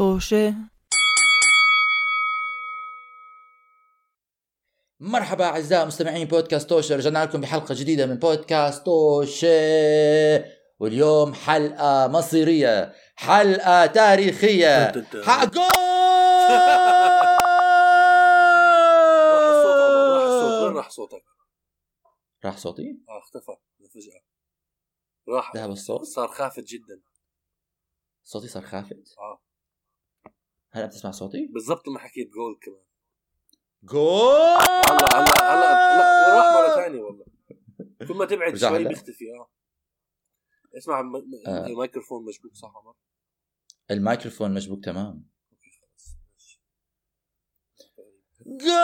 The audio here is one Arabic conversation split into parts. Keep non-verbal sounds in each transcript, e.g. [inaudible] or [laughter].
طوشة مرحبا أعزائي مستمعين بودكاست توشه رجعنا لكم بحلقة جديدة من بودكاست توشه واليوم حلقة مصيرية حلقة تاريخية دن دن. حق جول راح الصوت عمر، راح الصوت وين راح صوتك؟ راح صوتي؟ آه اختفى فجأة راح ذهب الصوت؟ صار خافت جدا صوتي صار خافت؟ آه هلا بتسمع صوتي؟ بالضبط لما حكيت جول كمان جول هلا هلا هلا لا وراح مرة ثانية والله كل ما تبعد شوي؟ بيختفي آه اسمع م- م- آه. الميكروفون مشبوك صح عمر؟ الميكروفون مشبوك تمام. جول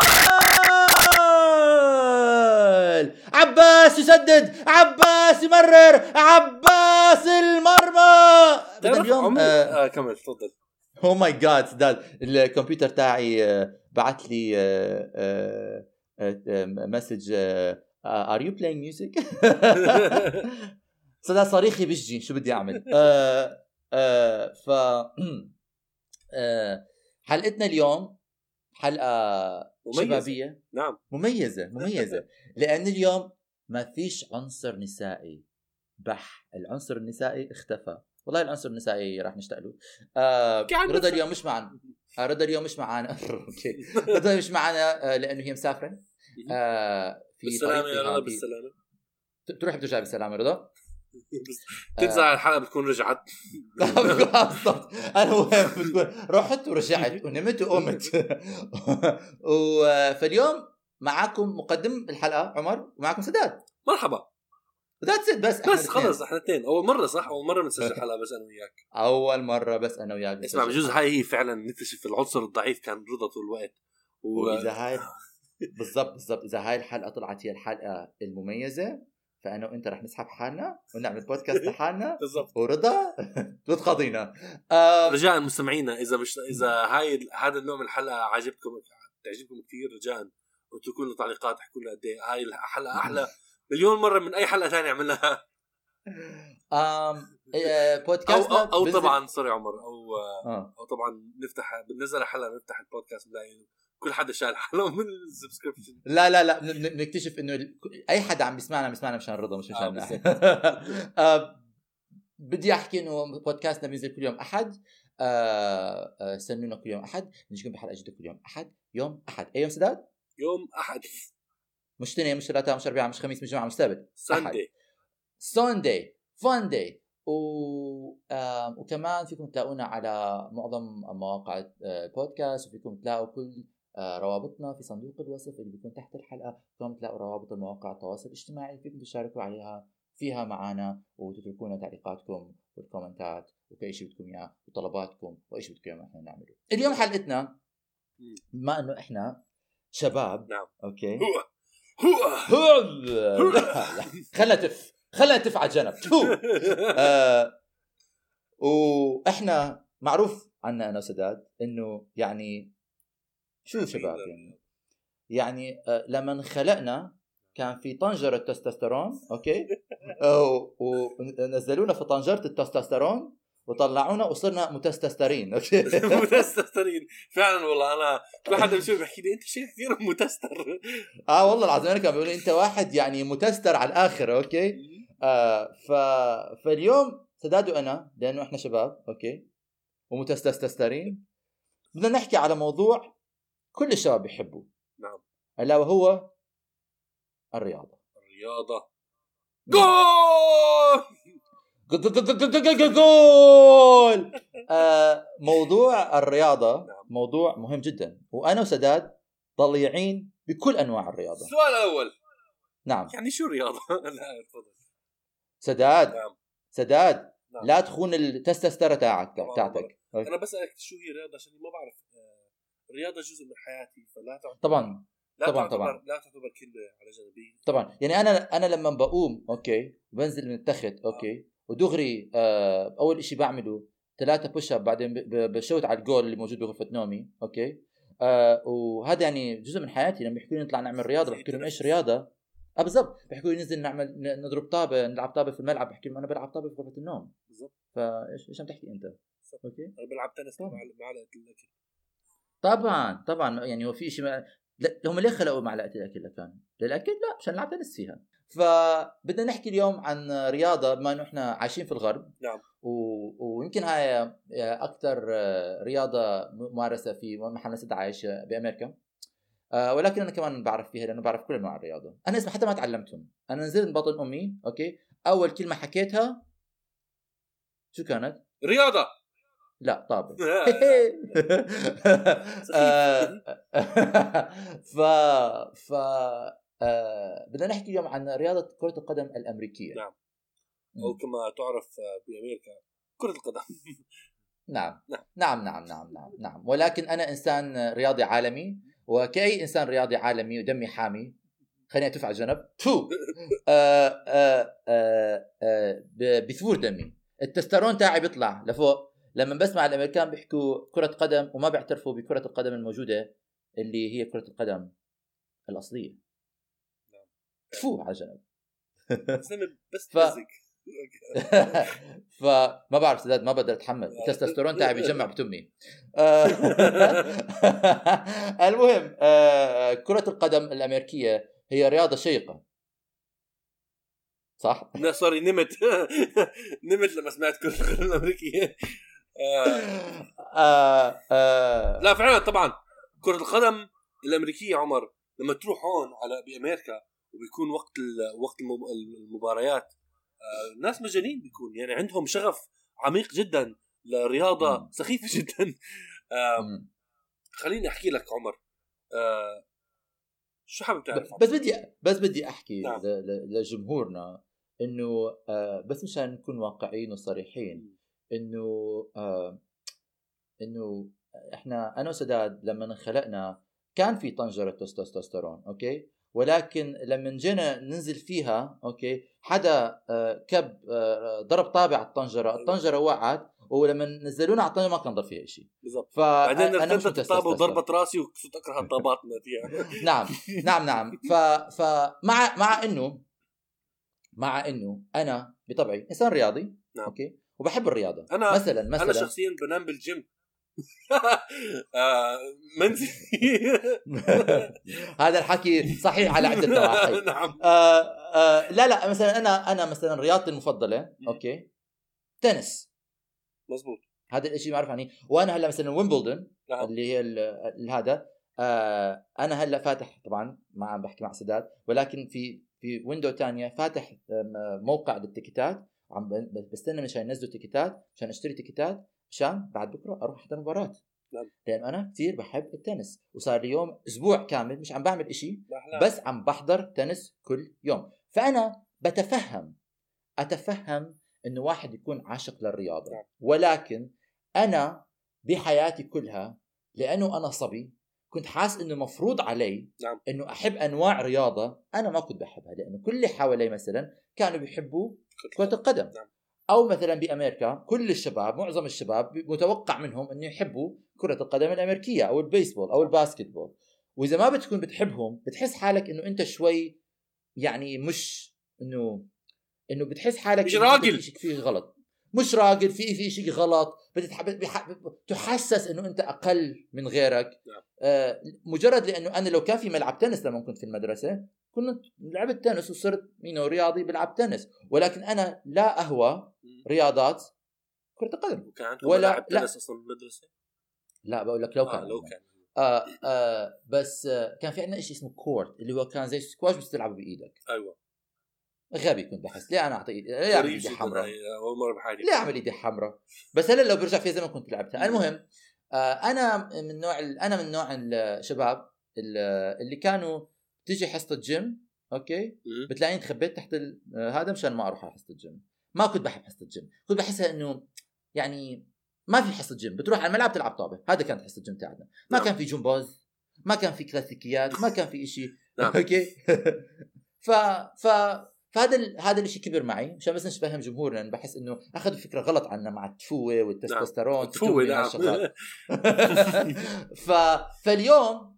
عباس يسدد عباس يمرر عباس المرمى بدنا اليوم آه آه كمل تفضل oh my God سداد الكمبيوتر تاعي آه، بعت لي آه، message are you playing music سداد صريخي بيجي شو بدي أعمل؟ آه، آه، ف [clears throat] آه، حلقتنا اليوم حلقة مميزة. شبابية. نعم. مميزة مميزة. [laughs] لأن اليوم ما فيش عنصر نسائي. بح العنصر النسائي اختفى. والله العنصر النسائي راح نشتاق له. آه عن رضا. اليوم مش معنا. آه رضا اليوم مش معنا. [laughs] أوكي. رضا مش معنا آه لأنه هي مسافرة. آه في بالسلامة يا رضا ت- تروح بترجع بالسلامة رضا؟ [laughs] بس تنزع الحلقة بتكون رجعت. [laughs] بالضبط. أنا وين؟ بتقول رحت ورجعت ونمت وقمت. فاليوم معاكم مقدم الحلقة عمر ومعاكم سداد. مرحبا. that's it بس بس. خلص إحنا اثنين أول مرة صح؟ أول مرة بنسجل حلقة بس أنا وياك. أول مرة بس أنا وياك اسمع. بجوز هاي هي فعلا نكتشف العنصر الضعيف كان رضا طول الوقت. و... وإذا هاي [laughs] بالضبط بالضبط. إذا هاي الحلقة طلعت هي الحلقة المميزة فأنا وأنت رح نسحب حالنا ونعمل بودكاست [laughs] لحالنا. بالضبط. ورضا [laughs] بتقاضينا آه رجاء مستمعينا إذا مش إذا هاي هذا النوع من الحلقة عجبكم تعجبكم كثير رجاء اتركوا لنا تعليقات احكوا لنا قد إيه. هاي الحلقة أحلى. مليون مرة من أي حلقة ثانية عملناها. آم آه، أو بودكاست أو, أو طبعا sorry عمر أو آه. أو طبعا نفتح بننزل حلقة نفتح البودكاست بنلاقي كل حدا شال حلقه [laughs] من ال subscription. لا لا لا بن- بن- بنكتشف إنه أي حدا عم بيسمعنا عم بيسمعنا مشان رضا مش آه، مشان بالضبط. [laughs] آه، بدي أحكي إنه بودكاستنا بينزل كل يوم أحد. آه، آه، استنونا كل يوم أحد. نجيكم بحلقة جديدة كل يوم أحد. يوم أحد. أي يوم سداد؟ يوم أحد. مش اثنين مش ثلاثاء مش اربعاء مش خميس مش جمعه مش سبت ساندي ساندي فاندي و... آم، وكمان فيكم تلاقونا على معظم مواقع آه، البودكاست وفيكم تلاقوا كل آه، روابطنا في صندوق الوصف اللي بيكون تحت الحلقة. فيكم تلاقوا روابط المواقع التواصل الاجتماعي فيكم تشاركوا عليها فيها معنا وتتركوا لنا تعليقاتكم والكومنتات وكل شيء بدكم إياه وطلباتكم وأي شيء بدكم إياه إحنا نعمله. اليوم حلقتنا بما إنه إحنا شباب. نعم. okay. خلنا تف خلنا تف على جنب. [laughs] آه وإحنا معروف عنا أنا وسداد إنه يعني شو شباب يعني؟ يعني آه لما انخلقنا كان في طنجرة تستوستيرون okay؟ [laughs] ونزلونا في طنجرة التستوستيرون وطلعونا وصرنا متستسترين okay؟ [laughs] متسترين. فعلا والله أنا كل حدا بشوف بحكي لي أنت شيء كثير متستر؟ [laughs] آه والله العظيم أنا كان بيقولوا أنت واحد يعني متستر على الآخر okay؟ آه ف... فاليوم سداد وأنا لأنه إحنا شباب okay؟ ومتستسترين. بدنا نحكي على موضوع كل الشباب بيحبوه. نعم. ألا وهو الرياضة. الرياضة. goal! goal! [laughs] آه موضوع الرياضة نعم. موضوع مهم جدا وأنا وسداد ضليعين بكل أنواع الرياضة. السؤال الأول. نعم. يعني شو رياضه؟ [laughs] لا تفضل. سداد نعم. سداد نعم. لا تخون التستسترة تاعك تاعتك. أنا بسألك شو هي رياضه عشان ما بعرف آه، الرياضة جزء من حياتي فلا تعتبر طبعا. لا طبعاً، تعتبر طبعاً. لا تعتبر كلمة على جانبيه طبعا. يعني أنا أنا لما بقوم okay بنزل من التخت أوكي ودغري آه أول شيء بعمله ثلاثة push up بعدين بشوت على الجول اللي موجود بغرفة نومي okay؟ آه وهذا يعني جزء من حياتي لما بيحكوا لي نطلع نعمل رياضة بحكي لهم إيش رياضة. آه بالضبط. بيحكوا لي ننزل نعمل نضرب طابة نلعب طابة في الملعب بحكي لهم أنا بلعب طابة في غرفة النوم. بالضبط. فإيش إيش عم تحكي أنت؟ okay؟ أنا بلعب تنس. مع معلقه الأكل طبعا طبعا. يعني هو في شيء ما... لا هم ليه خلقوا معلقه الأكل لكان؟ للأكل؟ لا مشان نلعب تنس فيها. فبدنا نحكي اليوم عن رياضة بما إنه إحنا عايشين في الغرب. نعم. و... ويمكن هاي أكثر رياضة ممارسة في محل ناس عايش بأمريكا. آه، ولكن أنا كمان بعرف فيها لأنه بعرف كل أنواع الرياضة. أنا اسمع حتى ما تعلمتهم. أنا نزلت بطن أمي أوكي؟ أول كلمة حكيتها شو كانت؟ رياضة. لا طابة. [laughs] [laughs] آه، [laughs] ف ف آه، بدنا نحكي اليوم عن رياضة كرة القدم الأمريكية. نعم. أو كما تعرف بأمريكا كرة القدم. [laughs] نعم. [laughs] نعم. نعم نعم نعم نعم نعم. ولكن أنا إنسان رياضي عالمي وكأي إنسان رياضي عالمي ودمي حامي. خليني اتف على جنب تو. [laughs] آه، آه، آه، آه، بثور دمي. التسترون تاعي بيطلع لفوق. لما بسمع الأمريكان بيحكوا كرة قدم وما بيعترفوا بكرة القدم الموجودة اللي هي كرة القدم الأصلية. تفو على جنب. [laughs] بس ف- [laughs] فما بعرف سداد ما بقدر أتحمل. [laughs] التستوستيرون تاعي بيجمع بتمي. آه، المهم آه، كرة القدم الأمريكية هي رياضة شيقة. صح؟ لا سوري نمت. نمت لما سمعت كرة القدم الأمريكية. آه، لا فعلا طبعا. كرة القدم الأمريكية عمر لما تروح هون على بأمريكا وبيكون وقت وقت المب- المباريات آه، ناس مجانين بيكون يعني عندهم شغف عميق جدا لرياضة. سخيفة جدا آه،. خليني أحكي لك عمر آه، شو حابب تعرف بس بدي بس بدي أحكي نعم. لجمهورنا إنه آه، بس مشان نكون واقعيين وصريحين إنه آه، إنه إحنا أنا وسداد لما انخلقنا كان في طنجرة تستوستيرون okay ولكن لما جينا ننزل فيها okay حدا آه، كب آه، ضرب طابة على الطنجره الطنجرة وقعت ولما نزلونا على الطنجرة ما كان ضل فيها شيء بالضبط. ف بعدين ارتدت الطابة. وضربت راسي وصرت أكره [laughs] الطابات فيها نعم نعم نعم. ف فمع مع إنه مع إنه أنا بطبعي إنسان رياضي نعم. okay وبحب الرياضة. أنا- مثلا أنا مثلا شخصيا بنام بالجيم. آه، [laughs] منزلي [laughs] هذا الحكي صحيح على عدة نواحي. [laughs] نعم. آه آه لا لا مثلا أنا أنا مثلا رياضتي المفضلة okay tennis. مزبوط هذا الشيء معروف عني. وأنا هلأ مثلا ويمبلدون نعم. اللي هي هذا آه أنا هلأ فاتح طبعا ما عم بحكي مع سداد ولكن في في window تانية فاتح موقع للتيكيتات عم بستنى مشان ينزلوا تيكيتات مشان اشتري تيكيتات. مشان بعد بكرة أروح أحضر مباراة نعم. لأن أنا كثير بحب التنس وصار لي يوم أسبوع كامل مش عم بعمل إشي. بس عم بحضر تنس كل يوم فأنا بتفهم أتفهم إنه واحد يكون عاشق للرياضة نعم. ولكن أنا بحياتي كلها لأنه أنا صبي كنت حاس إنه مفروض علي نعم. إنه أحب أنواع رياضة أنا ما كنت بحبها لأنه كل اللي حوالي مثلا كانوا بيحبوا كرة القدم نعم. أو مثلا بأمريكا كل الشباب معظم الشباب متوقع منهم انه يحبوا كرة القدم الأمريكية أو البيسبول أو الباسكتبول وإذا ما بتكون بتحبهم بتحس حالك إنه أنت شوي يعني مش انه إنه بتحس حالك مش راجل. في شيء غلط مش راجل في في شيء غلط. بتتح... بح... تحسس إنه أنت أقل من غيرك. نعم. آه مجرد لأنه أنا لو كان في ملعب تنس لما كنت في المدرسة كنت لعبت تنس وصرت منه رياضي بلعب تنس. ولكن أنا لا أهوى رياضات كرة القدم. وكان عندكم ولا- ملاعب لا. تنس أصلا بالمدرسة؟ لا بقول لك لو كان. آه لو كان. آه آه بس آه كان في عندنا شيء اسمه court اللي هو كان زي سكواش بس تلعبه بإيدك. أيوه. غبي كنت بحس ليه أنا اعطي ليه اعمل ايدي حمراء. هاي، أول مرة بحياتي ليه اعمل ايدي حمراء. بس هلا لو برجع فيها زي ما كنت لعبتها. المهم آه أنا من نوع أنا من نوع الشباب ال- اللي كانوا تيجي حصة جيم أوكي. بتلاقيني تخبيت تحت آه، هذا مشان ما أروح على حصة الجيم. ما كنت بحب حصة الجيم. كنت بحسها إنه يعني ما في حصة جيم بتروح على الملعب تلعب طابة. هذا كانت حصة الجيم تاعنا ما نعم. كان في جمباز ما كان في كلاسيكيات ما كان في شيء نعم. أوكي؟ [laughs] ف ف فهذا ال... هذا الشيء كبر معي مشان بس نفهم جمهورنا لأن بحس إنه أخذوا فكرة غلط عنا مع التفوة والتستوستيرون تفوة التموي نعم. هالشغلات. [laughs] ف... فاليوم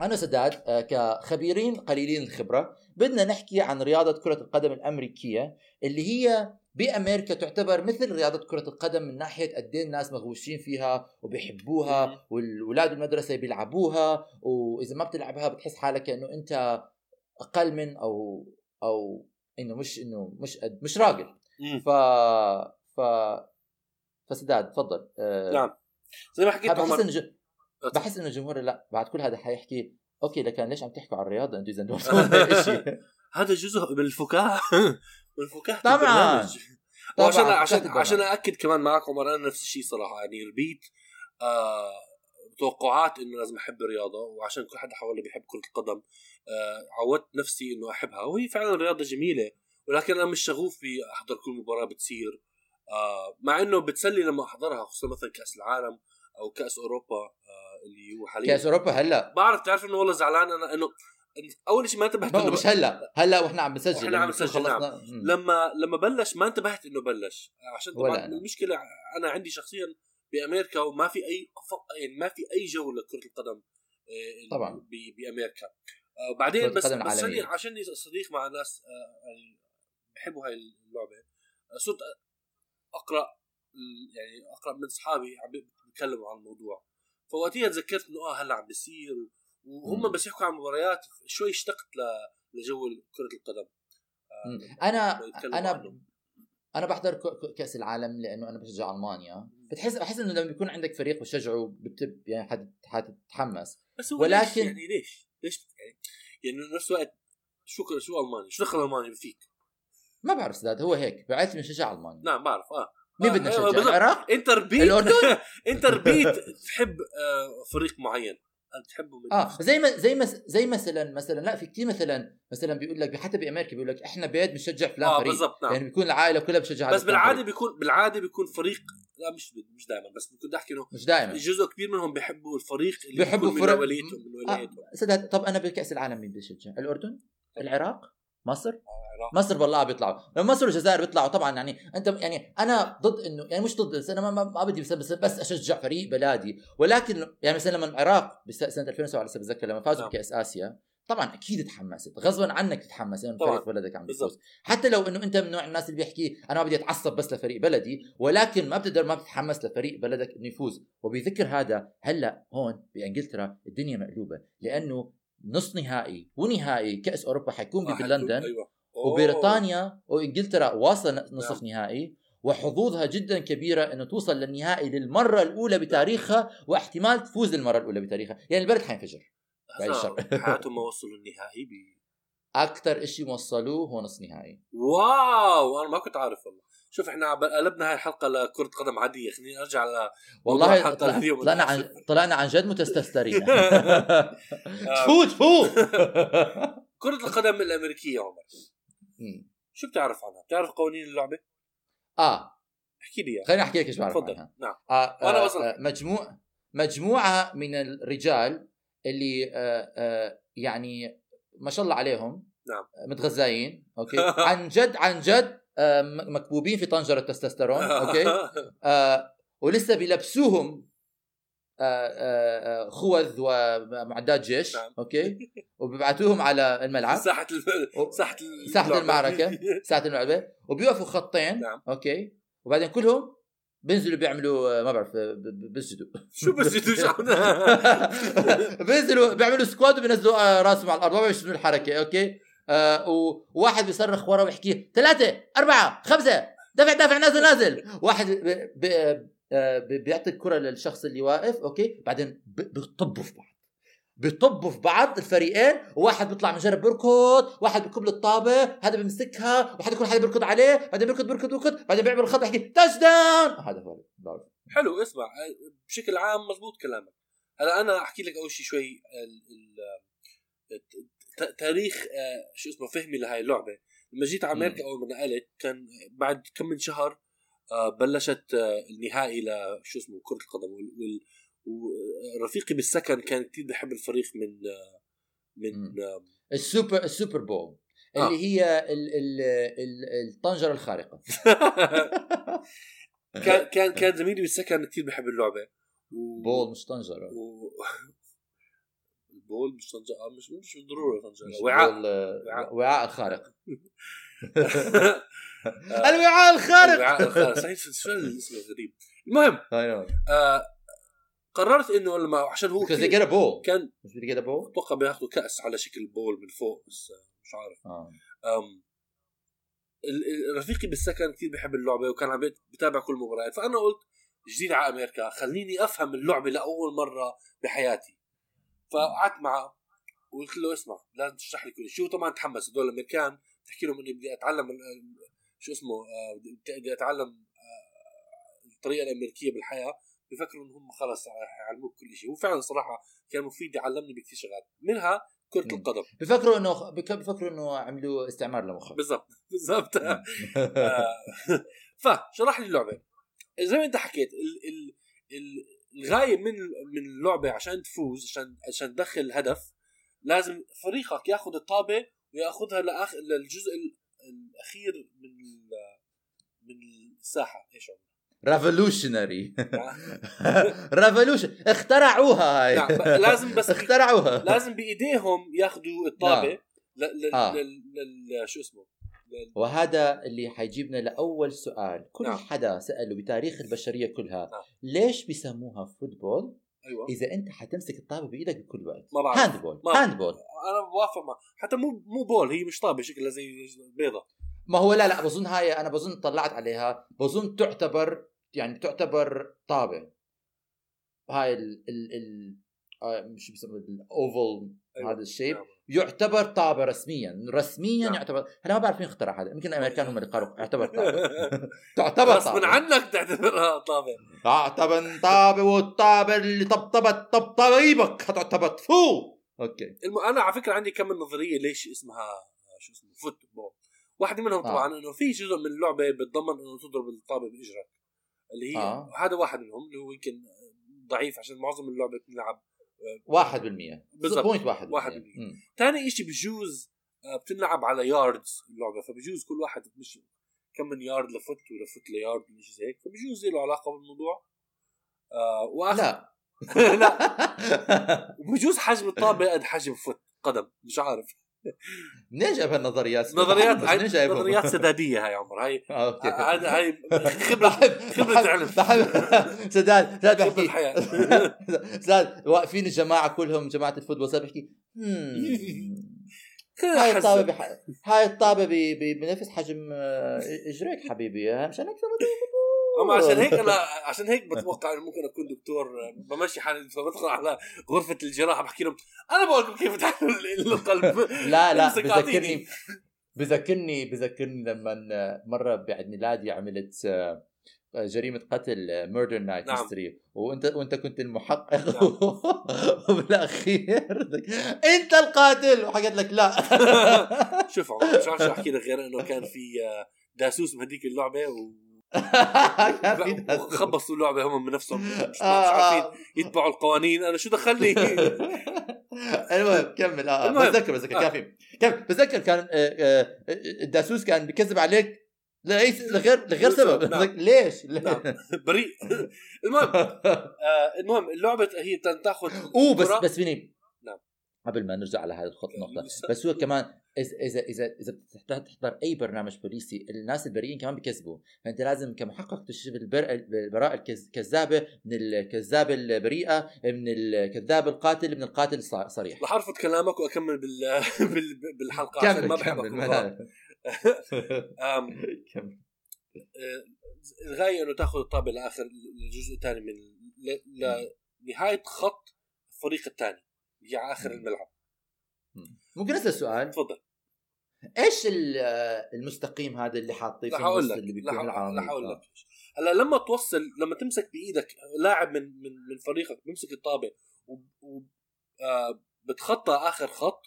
أنا سداد آه، كخبيرين قليلين الخبرة بدنا نحكي عن رياضة كرة القدم الأمريكية اللي هي بأمريكا تعتبر مثل رياضة كرة القدم من ناحية قد إيه الناس مغوشين فيها وبيحبوها والولاد المدرسة بيلعبوها وإذا ما بتلعبها بتحس حالك كانه أنت أقل من أو أو إنه مش إنه مش قد مش راجل. ف ف فسداد تفضل. آه نعم. زي ما حكيت بحس إنه ج... بحس إنه الجمهور لا بعد كل هذا حيحكي أوكي لكن ليش عم تحكوا عن الرياضة؟ أنتم إذا [laughs] هذا جزء من الفكاهة. [laughs] من الفكاهة طبعا. عشان عشان عشان أأكد كمان معك عمر أنا نفس الشيء صراحة. يعني ربيت آه توقعات إنه لازم أحب الرياضة وعشان كل حدا حوالي بيحب كرة القدم آه عودت نفسي إنه أحبها وهي فعلا رياضة جميلة ولكن أنا مش شغوف في أحضر كل مباراة بتصير آه مع إنه بتسلي لما أحضرها خصوصا مثلا كأس العالم أو كأس أوروبا آه اللي هو حاليا. كأس أوروبا هلأ. بعرف تعرف إنه والله زعلان أنا إنه أول شيء ما انتبهت إنه مش هلأ هلأ وإحنا عم نسجل وإحنا عم نسجل نعم. لما لما بلش ما انتبهت إنه بلش عشان طبعا المشكلة أنا عندي شخصيا بأمريكا وما في أي يعني ما في أي جو لكرة القدم آه، طبعا. بأمريكا. وبعدين آه، بس بس عشان صديق مع ناس يعني بحبوا هاي اللعبة. صرت أقرأ يعني أقرأ من أصحابي عم بيتكلموا عن الموضوع. فوقتها تذكرت إنه آه هلأ عم بيصير وهم بس يحكوا عن مباريات شوي اشتقت لجو كرة القدم. أنا أنا أنا بحضر كأس العالم لأنه أنا بشجع ألمانيا. بتحس بحس إنه لما بيكون عندك فريق بتشجعه بتب يعني حتتحمس بس هو ولكن ليش يعني ليش؟ ليش يعني يعني نفس الوقت شو شو المانيا؟ شو دخل ألمانيا فيك؟ ما بعرف سداد هو هيك. بعرف إنه شجع ألمانيا. نعم بعرف. آه. مين بدنا نشجع العراق؟ انت ربيت انت [laughs] ربيت تحب آه، فريق معين. تحبه من آه زي ما زي ما زي مثلا مثلا لا في كثير مثلا مثلا بيقول لك حتى بأمريكا بيقول لك إحنا بيت بنشجع فلان آه فريق بالضبط نعم. يعني بيكون العائلة كلها بتشجع بس بالعادة بيكون بالعادة بيكون فريق لا مش مش دائما بس بكون احكي إنه مش دائما جزء كبير منهم بيحبوا الفريق اللي بيحبوا فرق من وليتهم من ولايتهم آه. طب أنا بكاس العالم مين بيشجع؟ الأردن؟ العراق؟ مصر؟ مصر والله بيطلعوا. لما مصر والجزائر بيطلعوا طبعا يعني أنت يعني أنا ضد إنه يعني مش ضد بس أنا ما, ما بدي بس, بس, بس أشجع فريق بلادي. ولكن يعني مثلا لما العراق سنة 2007 لسه بتذكر لما فازوا نعم. بكأس آسيا طبعا أكيد تحمست غصبا عنك تتحمس لأنه فريق بلدك عم بيفوز حتى لو إنه أنت من نوع الناس اللي بيحكي أنا ما بدي أتعصب بس لفريق بلدي ولكن ما بتقدر ما بتتحمس لفريق بلدك إنه يفوز. وبذكر هذا هلأ هون بإنجلترا الدنيا مقلوبة. لأنه نص نهائي ونهائي كأس أوروبا حيكون بلندن أيوة. وبريطانيا وإنجلترا واصلة نصف نعم. نهائي وحظوظها جدا كبيرة إنه توصل للنهائي للمرة الأولى بتاريخها واحتمال تفوز للمرة الأولى بتاريخها. يعني البلد حينفجر. [laughs] حياتهم ما وصلوا النهائي ب أكثر شيء وصلوه هو نص نهائي. واو! أنا ما كنت عارف والله. شوف إحنا قلبنا هاي الحلقة لكرة قدم عادية. خلينا نرجع ل والله طلعنا عن طلعنا عن جد متسترسترين تفوت تفوت كرة القدم الأمريكية عمر. شو بتعرف عنها؟ بتعرف قوانين اللعبة؟ آه. احكي لي خليني أحكي لك إيش بعرف تفضل. نعم. آه آه آه مجموع مجموعة من الرجال اللي آه آه يعني ما شاء الله عليهم. نعم. متغذاين أوكي؟ [laughs] عن جد عن جد آه مكبوبين في طنجرة التستوستيرون أوكي؟ [laughs] آه ولسه بيلبسوهم آه، آه، آه، خوذ ومعدات جيش نعم. أوكي؟ وبيبعتوهم على الملعب. ساحة ساحة ساحة المعركة. [laughs] ساحة المعركة. وبيوقفوا خطين نعم. أوكي؟ وبعدين كلهم بينزلوا بيعملوا ما بعرف بيسجدوا. [laughs] شو بيسجدوا؟ [laughs] بينزلوا بيعملوا squat وبينزلوا راسهم على الأرض. ما بيشتغلوا الحركة أوكي؟ آه وواحد بيصرخ ورا ويحكي ثلاثة أربعة خمسة دافع دافع نازل نازل. واحد آه، بيعطي الكرة للشخص اللي واقف أوكي؟ بعدين بيطبوا في بعض. بيطبوا في بعض الفريقين وواحد بيطلع مجرب بيركض واحد بيكب الطابه هذا بيمسكها وحد يكون حدا بيركض عليه بعدين بيركض بيركض بيركض بعدين بيعمل الخط يحكي touch down هذا هو حلو اسمع بشكل عام مزبوط كلامك. هلا أنا أحكي لك أول شيء شوي تاريخ آه، شو اسمه فهمي لهي اللعبة. لما جيت على أمريكا أول ما نقلت كان بعد كم من شهر آه، بلشت آه، النهائي لشو اسمه كرة القدم. ورفيقي بالسكن كان كثير بحب الفريق من آه، من ال super ال Super Bowl. اللي آه. هي ال ال ال الطنجرة الخارقة. [laughs] كان كان كان زميلي بالسكن كثير بحب اللعبة. و... bowl مش طنجرة. و... [laughs] فوتبول مش طنجرة آه، مش مش بالضروره طنجرة. وعاء. وعاء وعاء. وعاء الخارق. [laughs] الوعاء الخارق. الوعاء الخارق. صحيح شو الاسم الغريب؟ المهم آه قررت إنه لما عشان هو كان أتوقع بياخذوا كأس على شكل بول من فوق بس آه، مش عارف. آه. رفيقي بالسكن كثير بيحب اللعبة وكان عم بتابع كل المباريات فأنا قلت جديد على أمريكا خليني أفهم اللعبة لأول مرة بحياتي. فقعدت معه وقلت له اسمع لازم تشرح لي كل شيء. طبعا تحمس. هدول الأمريكان بتحكي لهم إني بدي أتعلم شو اسمه آه، بدي أتعلم آه، الطريقة الأمريكية بالحياة بفكروا ان هم خلص يعلموك كل شيء. وفعلا صراحة كان مفيد يعلمني بكثير شغلات. منها كرة مم. القدم. بفكروا إنه بفكروا إنه عملوا استعمار لمخك. بالضبط. [laughs] بالضبط. [laughs] آه، فشرح لي اللعبة. زي ما أنت حكيت ال ال ال الغاية من من اللعبة عشان تفوز عشان عشان تدخل هدف لازم فريقك ياخذ الطابة وياخذها لاخر للجزء الأخير من من الساحة إيش هو؟ revolutionary revolution اخترعوها هاي نعم، لازم بس اخترعوها لازم بإيديهم ياخذوا الطابة نعم. آه. لل- شو اسمه وهذا اللي حيجيبنا لأول سؤال كل نعم. حدا سأله بتاريخ البشرية كلها نعم. ليش بيسموها football أيوه. إذا أنت حتمسك الطابة بإيدك بكل وقت. ما بعرف. هاند بول هاند بول أنا بوافق معه حتى مو مو ball هي مش طابة شكلها زي بيضة. ما هو لا لا بظن هاي أنا بظن طلعت عليها. بظن تعتبر يعني تعتبر طابة. هاي ال ال ال آه، مش بيسموه ال oval أيوة. هذا ال shape نعم. يعتبر طابة رسميا رسميا نعم. يعتبر أنا ما بعرف مين اخترع هذا يمكن الأمريكان هم اللي قالوا [laughs] يعتبر طابة [laughs] تعتبر غصبا طابة عنك تعتبرها طابة تعتبر طابة والطابة اللي طبطبت طبطبيبك هتعتبر فو أوكي الم... أنا على فكرة عندي كم من نظرية ليش اسمها شو اسمه football واحدة منهم آه. طبعا إنه في جزء من اللعبة بتضمن إنه تضرب الطابة بإجرك اللي هي آه. هذا واحد منهم اللي هو يمكن ضعيف عشان معظم اللعبة بتلعب 1% بالضبط. point 1% واحد بالمية. ثاني شيء بجوز آه، بتلعب على yards اللعبة فبجوز كل واحد مش كم من yard ل foot ولا foot ل yard شيء زي هيك فبجوز له علاقة بالموضوع. آه واخر لا. [laughs] لا. [laughs] وبجوز حجم الطابة قد حجم foot قدم مش عارف. منين جاب هالنظريات؟ نظريات؟ نظريات سدادية هاي عمر هاي آه، هاي خبره بحب علم. سداد سداد بحكي. [laughs] سداد واقفين الجماعة كلهم جماعة الفوتبول صار بحكي "مم، هاي. الطابة بح... هاي الطابة ب... ب... بنفس حجم آه، إجريك حبيبي مشان هيك اما عشان هيك أنا عشان هيك بتوقع إنه ممكن أكون دكتور بمشي حالي فبدخل على غرفة الجراحة بحكي لهم أنا بقول لكم كيف تحلوا القلب [laughs] لا لا. بذكرني بذكرني بذكرني لما مرة بعد ميلادي عملت آه، جريمة قتل murder night نعم. mystery وانت وأنت كنت المحقق نعم. [laughs] وبالأخير أنت القاتل وحكيت لك لا [laughs] شوف مش عارف أحكي لك غير إنه كان في آه، داسوس بهديك اللعبة و [laughs] وخبصوا اللعبة هم من نفسهم مش, آه، عارفين آه. يتبعوا القوانين أنا شو دخلني [laughs] المهم كمل آه. بتذكر بتذكر آه. كافي كم بتذكر كان الداسوس كان بيكذب عليك لأي- لغير لغير سبب نعم. [laughs] ليش؟ نعم. بريء المهم آه المهم اللعبة هي تاخذ أوه بس. بس فيني نعم. قبل ما نرجع على هذه الخط نقطة لسه. بس هو كمان اذا اذا اذا إذا بتحضر تحضر أي برنامج بوليسي الناس البريئين كمان بيكذبوا فأنت لازم كمحقق تكتشف البر- البراءة الكز- الكذابة من الكذابة البريئة من الكذاب القاتل من القاتل الص- صريح رح أرفض كلامك وأكمل بال... [laughs] بال... بالحلقة عشان كمل ما بحب كمل أكون ما- [laughs] آم، [laughs] كمل. آه، الغاية إنه تأخذ الطابه لاخر الجزء الثاني من. لنهاية خط الفريق الثاني اللي على اخر الملعب. ممكن أسأل سؤال؟ تفضل. إيش ال- المستقيم هذا اللي حاطيه في النص اللي بيكون العامل أقول آه. لك. هلا لما توصل لما تمسك بإيدك لاعب من من من فريقك بيمسك الطابة و... آه بتخطى آخر خط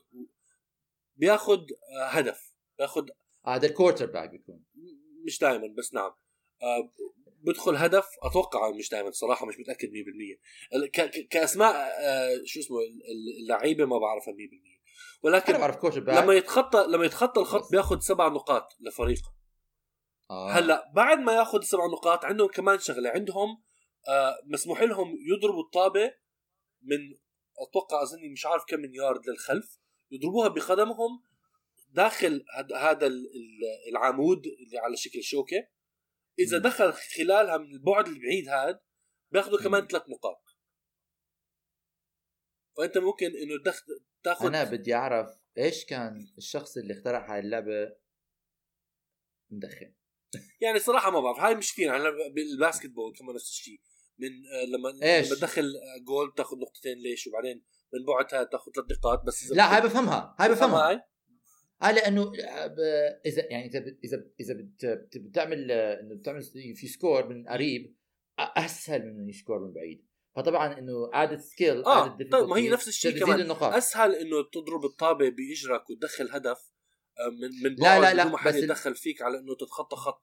بياخذ آه هدف. بياخذ هذا ال quarterback بيكون. مش دائما بس نعم. بدخل هدف أتوقع مش دائما صراحة مش متأكد 100% ال- ك- ك- كأسماء شو اسمه ال- اللعيبة ما بعرفها 100% ولكن أنا بعرف back لما يتخطى لما يتخطى الخط. بياخذ سبع نقاط لفريقه آه. هلأ بعد ما ياخذ سبع نقاط عندهم كمان شغلة عندهم آه مسموح لهم يضربوا الطابة من أتوقع أظني مش عارف كم من يارد للخلف يضربوها بقدمهم داخل هذا ال- ال- العمود اللي على شكل شوكة إذا مم. دخل خلالها من البعد البعيد هذا بياخذوا كمان. ثلاث نقاط فأنت ممكن إنه تاخذ أنا بدي أعرف إيش كان الشخص اللي اخترع هاي اللعبة مدخن؟ يعني صراحة ما بعرف هاي مش كثير يعني بال basketball كمان نفس الشيء من آه، لما إيش؟ لما تدخل آه، جول تاخذ نقطتين ليش؟ وبعدين من بعدها تاخذ ثلاث نقاط بس إذا لا هاي بفهمها هاي بفهمها. هاي؟ آه لأنه ب- إذا يعني إذا إذا إذا بت- بت- بتعمل آه، إنه بتعمل في score من قريب أسهل من إنه ي score من بعيد. فطبعا إنه عاده scale آه، طيب، ما هي نفس الشيء كمان. النقاط. أسهل إنه تضرب الطابة بإجرك وتدخل هدف آه، من من لا، لا، لا، بدون ما حد بس يتدخل فيك على إنه تتخطى خط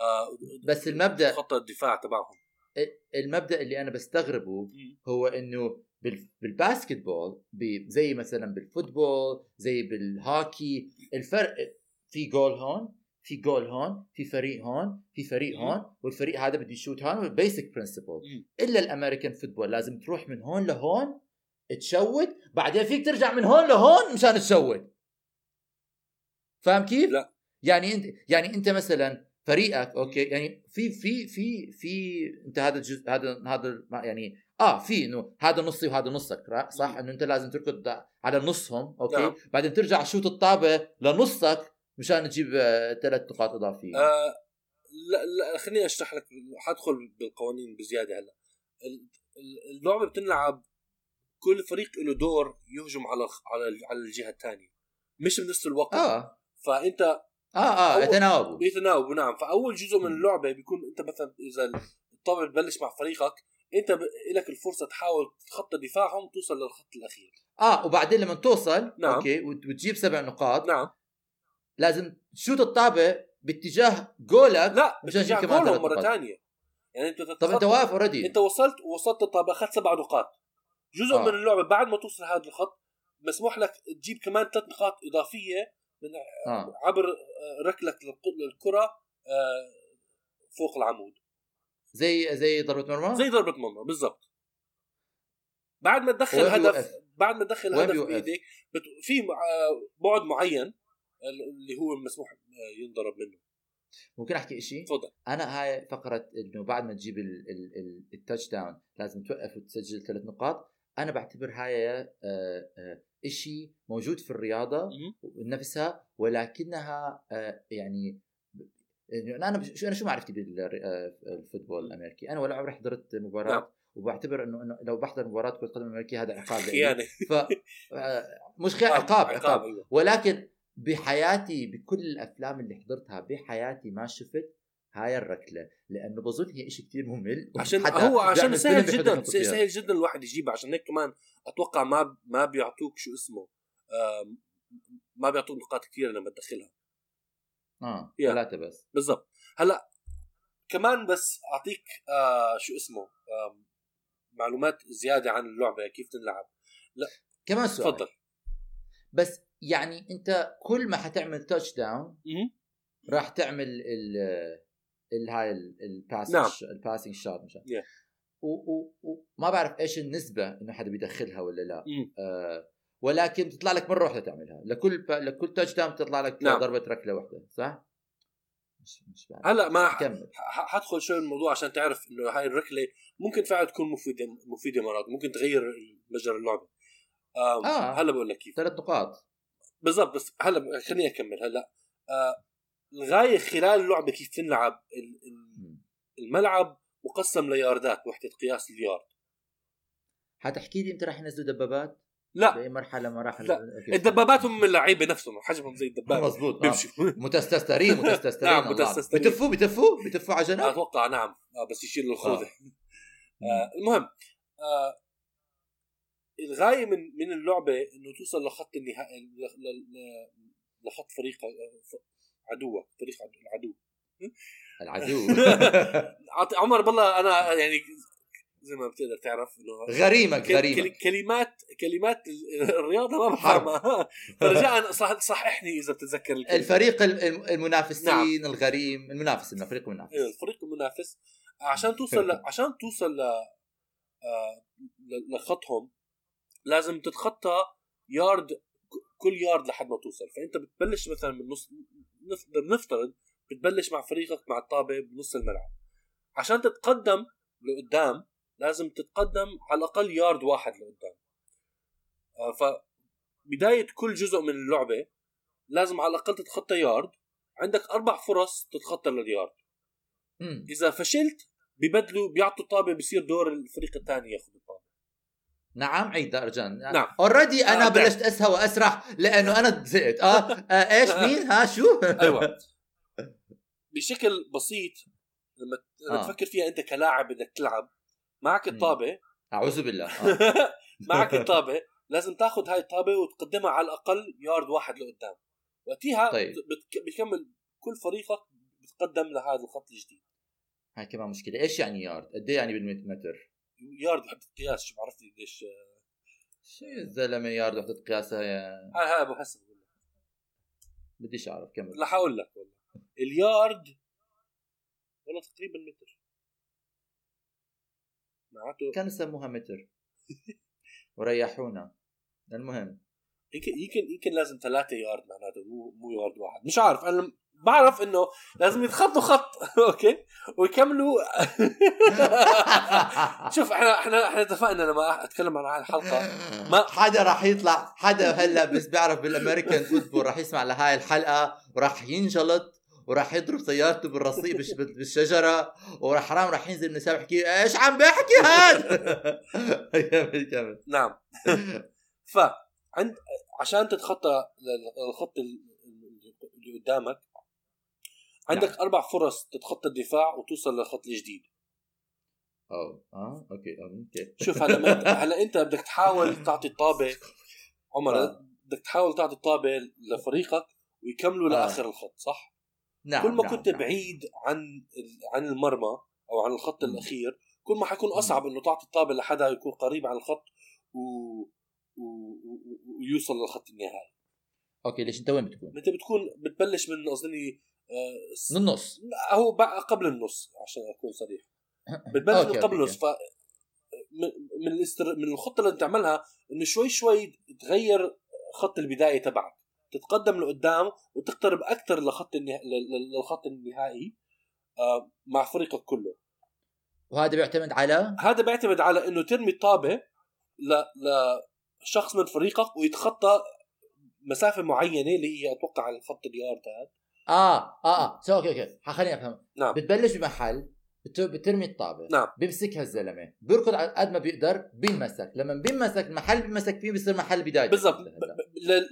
آه، بس المبدأ خط الدفاع تبعهم. المبدأ اللي أنا بستغربه هو إنه بال- بال basketball ب- زي مثلا بال football زي بالهوكي الفرق في جول هون في جول هون في فريق هون في فريق مم. هون والفريق هذا بده ي shoot هون وال basic principle. إلا الـ American football لازم تروح من هون لهون تـ shoot بعدين فيك ترجع من هون لهون مشان تـ shoot فاهم كيف؟ لا. يعني أنت يعني أنت مثلا فريقك okay يعني في في في في أنت هذا الجزء هذا هذا يعني آه في إنه هذا نصي وهذا نصك صح إنه أنت لازم تركض على نصهم okay نعم. بعدين ترجع shoot الطابة لنصك مشان تجيب ثلاث نقاط إضافية. آه لا لا خليني أشرح لك حادخل بالقوانين بزيادة هلا. ال- ال- اللعبة بتنلعب كل فريق له دور يهجم على على على الجهة الثانية. مش بنفس الوقت. آه. فأنت آه آه يتناوبوا. بيتناوبوا نعم. فأول جزء من. اللعبة بيكون أنت مثلا إذا الطابه بتبلش مع فريقك أنت ب... لك الفرصة تحاول تتخطى دفاعهم وتوصل للخط الأخير. آه وبعدين لما توصل نعم. أوكي وت- وتجيب سبع نقاط نعم. لازم تـ shoot الطابة باتجاه جولك لا مشان كمان جولهم مرة. ثانية يعني أنت طب أنت واقف already أنت وصلت وصلت الطابة أخذت سبع نقاط جزء آه. من اللعبة بعد ما توصل هذا الخط مسموح لك تجيب كمان ثلاث نقاط إضافية من آه عبر آه، ركلك للكرة آه، فوق العمود زي زي ضربة مرمى زي ضربة مرمى بالضبط بعد ما تدخل هدف؟ بعد ما تدخل هدف؟ بايدك بت... في آه، بعد معين اللي هو مسموح ينضرب منه. ممكن أحكي شيء تفضل. أنا هاي فقرة إنه بعد ما تجيب ال- ال- ال- ال touchdown لازم توقف وتسجل ثلاث نقاط. أنا بعتبر هاي آه، آه، إشي موجود في الرياضة. نفسها ولكنها آه، يعني يعني أنا شو أنا شو معرفتي بالفوتبول الأمريكي؟ أنا ولا عمري حضرت مباراة. نعم. وبعتبر انه إنه لو بحضر مباراة كرة قدم امريكيه هذا عقاب. [laughs] خيانه ف مش خيانه عقاب. عقاب أيوه. ولكن بحياتي بكل الأفلام اللي حضرتها بحياتي ما شفت هاي الركلة لأنه بظن هي شيء كتير ممل عشان هو عشان سهل جدا. سهل جدا الواحد يجيبها عشان هيك كمان أتوقع ما ما بيعطوك شو اسمه ما بيعطوك نقاط كثيره لما تدخلها. آه. ثلاثة بس. بالضبط. هلأ كمان بس أعطيك آه شو اسمه آم، معلومات زيادة عن اللعبة كيف تنلعب. كمان سؤال. تفضل. بس يعني انت كل ما حتعمل touchdown. راح تعمل ال ال هاي ال pass نعم. ال passing shoot مشان Yeah. وما بعرف إيش النسبة إنه حدا بيدخلها ولا لا. آه ولكن بتطلع لك مرة واحدة تعملها لكل با... لكل touchdown بتطلع لك نعم. ضربة ركلة واحدة صح؟ مش مش بعرف هلا ما كمل حدخل شوي الموضوع عشان تعرف إنه هاي الركلة ممكن فعلا تكون مفيدة مفيدة مرات ممكن تغير مجرى اللعبة آم، آه. هلا بقول لك كيف ثلاث نقاط بالضبط بس هلا خليني أكمل هلا آه الغاية خلال اللعبه كيف تنلعب. الملعب مقسم لياردات وحدة قياس اليارد حتحكي لي إمتى راح ينزلوا دبابات؟ لا باي مرحلة مراحل لا. الدبابات هم من اللعيبه نفسهم حجمهم زي الدبابة مظبوط آه. بيمشوا [laughs] متستسترين متستسترين نعم،. متستسترين. بتفوا بتفوا بتفوا على جنب أتوقع نعم آه بس يشيل الخوذة مم. آه المهم آه الغاية من من اللعبة إنه توصل لخط النهائي لخط فريق عدوك فريق عدو- العدو. العدو. [laughs] عمر بالله أنا يعني زي ما بتقدر تعرف إنه غريمك غريمك. كل- كلمات كلمات ال- الرياضة ما بفهمها. [laughs] فرجاء صح صححني إذا بتتذكر الكلمة. الفريق الم- المنافسين نعم. الغريم المنافس إنه فريق منافس. أيوه الفريق المنافس عشان توصل ل... [laughs] عشان توصل ل... آه، ل- لخطهم لازم تتخطى يارد كل يارد لحد ما توصل. فأنت بتبلش مثلا من نص نف- نفترض بتبلش مع فريقك مع الطابه بنص الملعب. عشان تتقدم لقدام لازم تتقدم على الأقل يارد واحد لقدام. آه، فبدايه كل جزء من اللعبة لازم على الأقل تتخطى يارد عندك أربع فرص تتخطى لليارد. إذا فشلت ببدلوا بيعطوا الطابه بصير دور الفريق الثاني ياخذ الطابه نعم عيد رجان نعم. اوريدي أنا آه، بلشت اسهى واسرح لأنه أنا زهقت. آه, [laughs] آه إيش مين؟ ها شو؟ [laughs] أيوه. [laughs] بشكل بسيط لما آه. تفكر فيها أنت كلاعب بدك تلعب معك. الطابة. أعوذ بالله. آه. معك الطابة. لازم تاخذ هاي الطابة وتقدمها على الأقل يارد واحد لقدام. وقتها طيب. بتكمل كل فريقك بتقدم لهذا الخط الجديد. هاي كمان مشكلة. إيش يعني يارد؟ قد إيه يعني بالمتر؟ يارد وحده قياس شو بعرفت ليش شو الزلمة يارد وحده قياسها يا هاي هاي أبو حسن. بقول لك بديش أعرف كمل. رح أقول لك والله. اليارد والله تقريبا متر. معناته كانوا يسموها متر؟ [laughs] وريحونا. المهم. يمكن يمكن يمكن لازم ثلاثة يارد معناته مو مو يارد واحد. مش عارف أنا بعرف إنه لازم يتخطوا خط. [laughs] okay؟ ويكملوا. [laughs] شوف إحنا إحنا إحنا اتفقنا لما أتكلم عن الحلقة. ما- [laughs] حدا راح يطلع حدا هلأ بس بيعرف بال American football راح يسمع لهاي الحلقة وراح ينجلط وراح يضرب سيارته بالرصيف بالش- بالشجرة وراح حرام راح ينزل من السابق يحكي إيش عم بحكي كمل كمل نعم. ف عند عشان تتخطى الخط ال- اللي قدامك عندك نعم. أربع فرص تتخطى الدفاع وتوصل للخط الجديد آه آه okay okay شوف هلا هلا أنت بدك تحاول [laughs] تعطي الطابة عمر آه. بدك تحاول تعطي الطابة لفريقك ويكملوا آه. لآخر الخط صح؟ نعم كل ما نعم، كنت نعم. بعيد عن عن المرمى أو عن الخط مم. الأخير كل ما حيكون أصعب إنه تعطي الطابة لحدا يكون قريب عن الخط و... و... و... ويوصل للخط النهائي okay ليش أنت وين بتكون؟ أنت بتكون بتبلش من أظني آه، من النص لا، هو قبل النص عشان أكون صريح. [laughs] بتبلش من قبل النص ف من من, ال strat... من الخطة اللي تعملها إنه شوي شوي تغير خط البداية تبعك. تتقدم لقدام وتقترب أكثر لخط النها... لل- للخط النهائي آه، مع فريقك كله. وهذا بيعتمد على؟ هذا بيعتمد على إنه ترمي الطابه ل... لشخص من فريقك ويتخطى مسافة معينة اللي هي أتوقع على الخط اليارد هذا آه آه آه. so okay okay خليني أفهم. نعم. بتبلش بمحل بت- بترمي الطابة. نعم. بيمسكها الزلمة. بيركض قد ما بيقدر بينمسك. لما بينمسك المحل بينمسك فيه بصير محل بداية. بالضبط.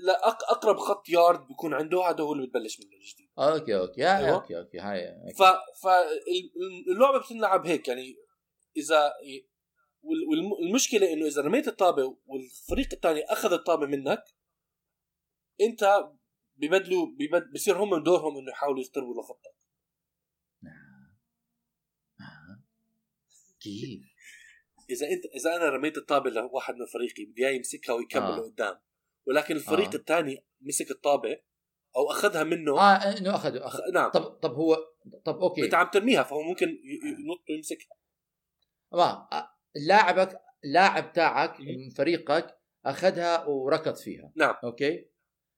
لاقرب خط يارد بيكون عنده هذا هو اللي بتبلش منه الجديد. okay okay. هاي أيوة. okay okay. هاي. ف فاللعبه بتنلعب هيك يعني إذا والمشكلة إنه إذا رميت الطابة والفريق الثاني أخذ الطابة منك أنت ببدلوا ببد... بصير هم دورهم إنه يحاولوا يقتربوا لخطك آه. كيف [laughs] إذا أنت إذا أنا رميت الطابة لواحد من فريقي بدي إياه يمسكها ويكمل آه. لقدام ولكن الفريق آه. الثاني مسك الطابة أو أخذها منه آه إنه اخذوا اخذ نعم طب طب هو طب okay أنت عم ترميها فهو ممكن ي- ينط ويمسكها ما آه، لاعبك اللاعب تاعك. من فريقك أخذها وركض فيها نعم. okay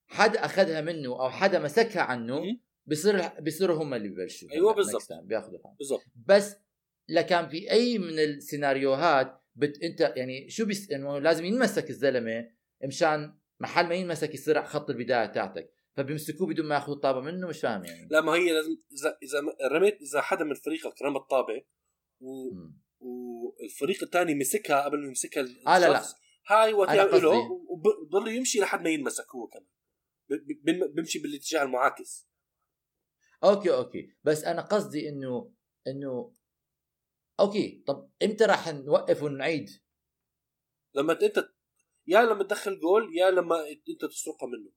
حدا أخذها منه أو حدا مسكها عنه مم. بيصير بيصيروا هم اللي ببلشوا أيوة هلا بالضبط. بياخذوا. بالضبط بس لكان في أي من السيناريوهات بت أنت يعني شو basically إنه لازم ينمسك الزلمة مشان محل ما ينمسك يصير خط البداية تاعتك فبيمسكوه بدون ما ياخذوا الطابة منه مش فاهم يعني لا ما هي لازم إذا إذا رميت إذا حدا من فريقك رمى الطابة و... والفريق الثاني مسكها قبل ما يمسكها آه، لا، لا. الشخص، هاي وقتها قصدي- له وبضل يمشي لحد ما ينمسك هو كمان ب- ب- بيمشي بالاتجاه المعاكس. okay okay. بس أنا قصدي إنه إنه okay. طب إمتى راح نوقف ونعيد؟ لما أنت يا لما تدخل جول يا لما أنت تسرقها منه.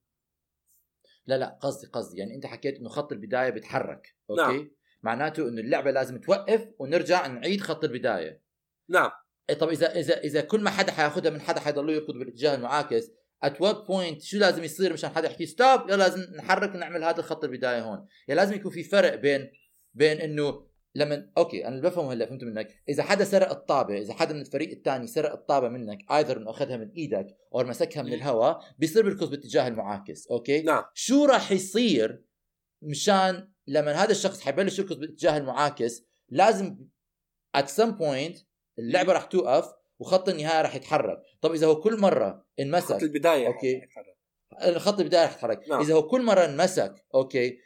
لا لا. قصدي قصدي. يعني أنت حكيت إنه خط البداية بيتحرك أوكي؟ نعم. معناته إنه اللعبة لازم توقف ونرجع نعيد خط البداية. نعم. إيه طب إذا إذا إذا كل ما حدا حياخذها من حدا حيضلوا يركض بالاتجاه المعاكس at what point شو لازم يصير مشان حدا يحكي stop يلا لازم نحرك ونعمل هذا الخط البداية هون. يعني لازم يكون في فرق بين بين إنه لما أوكي أنا اللي بفهمه هلأ فهمت منك. إذا حدا سرق الطابة إذا حدا من الفريق الثاني سرق الطابة منك either إنه أخذها من إيدك أو مسكها من. الهواء بيصير بيركض باتجاه المعاكس أوكي؟ نعم. شو راح يصير مشان لما هذا الشخص حيبلش يركض باتجاه المعاكس لازم at some point اللعبة راح توقف وخط النهاية راح يتحرك. طب إذا هو كل مرة انمسك خط البداية أوكي. الخط البداية رح يتحرك. نعم. إذا هو كل مرة انمسك أوكي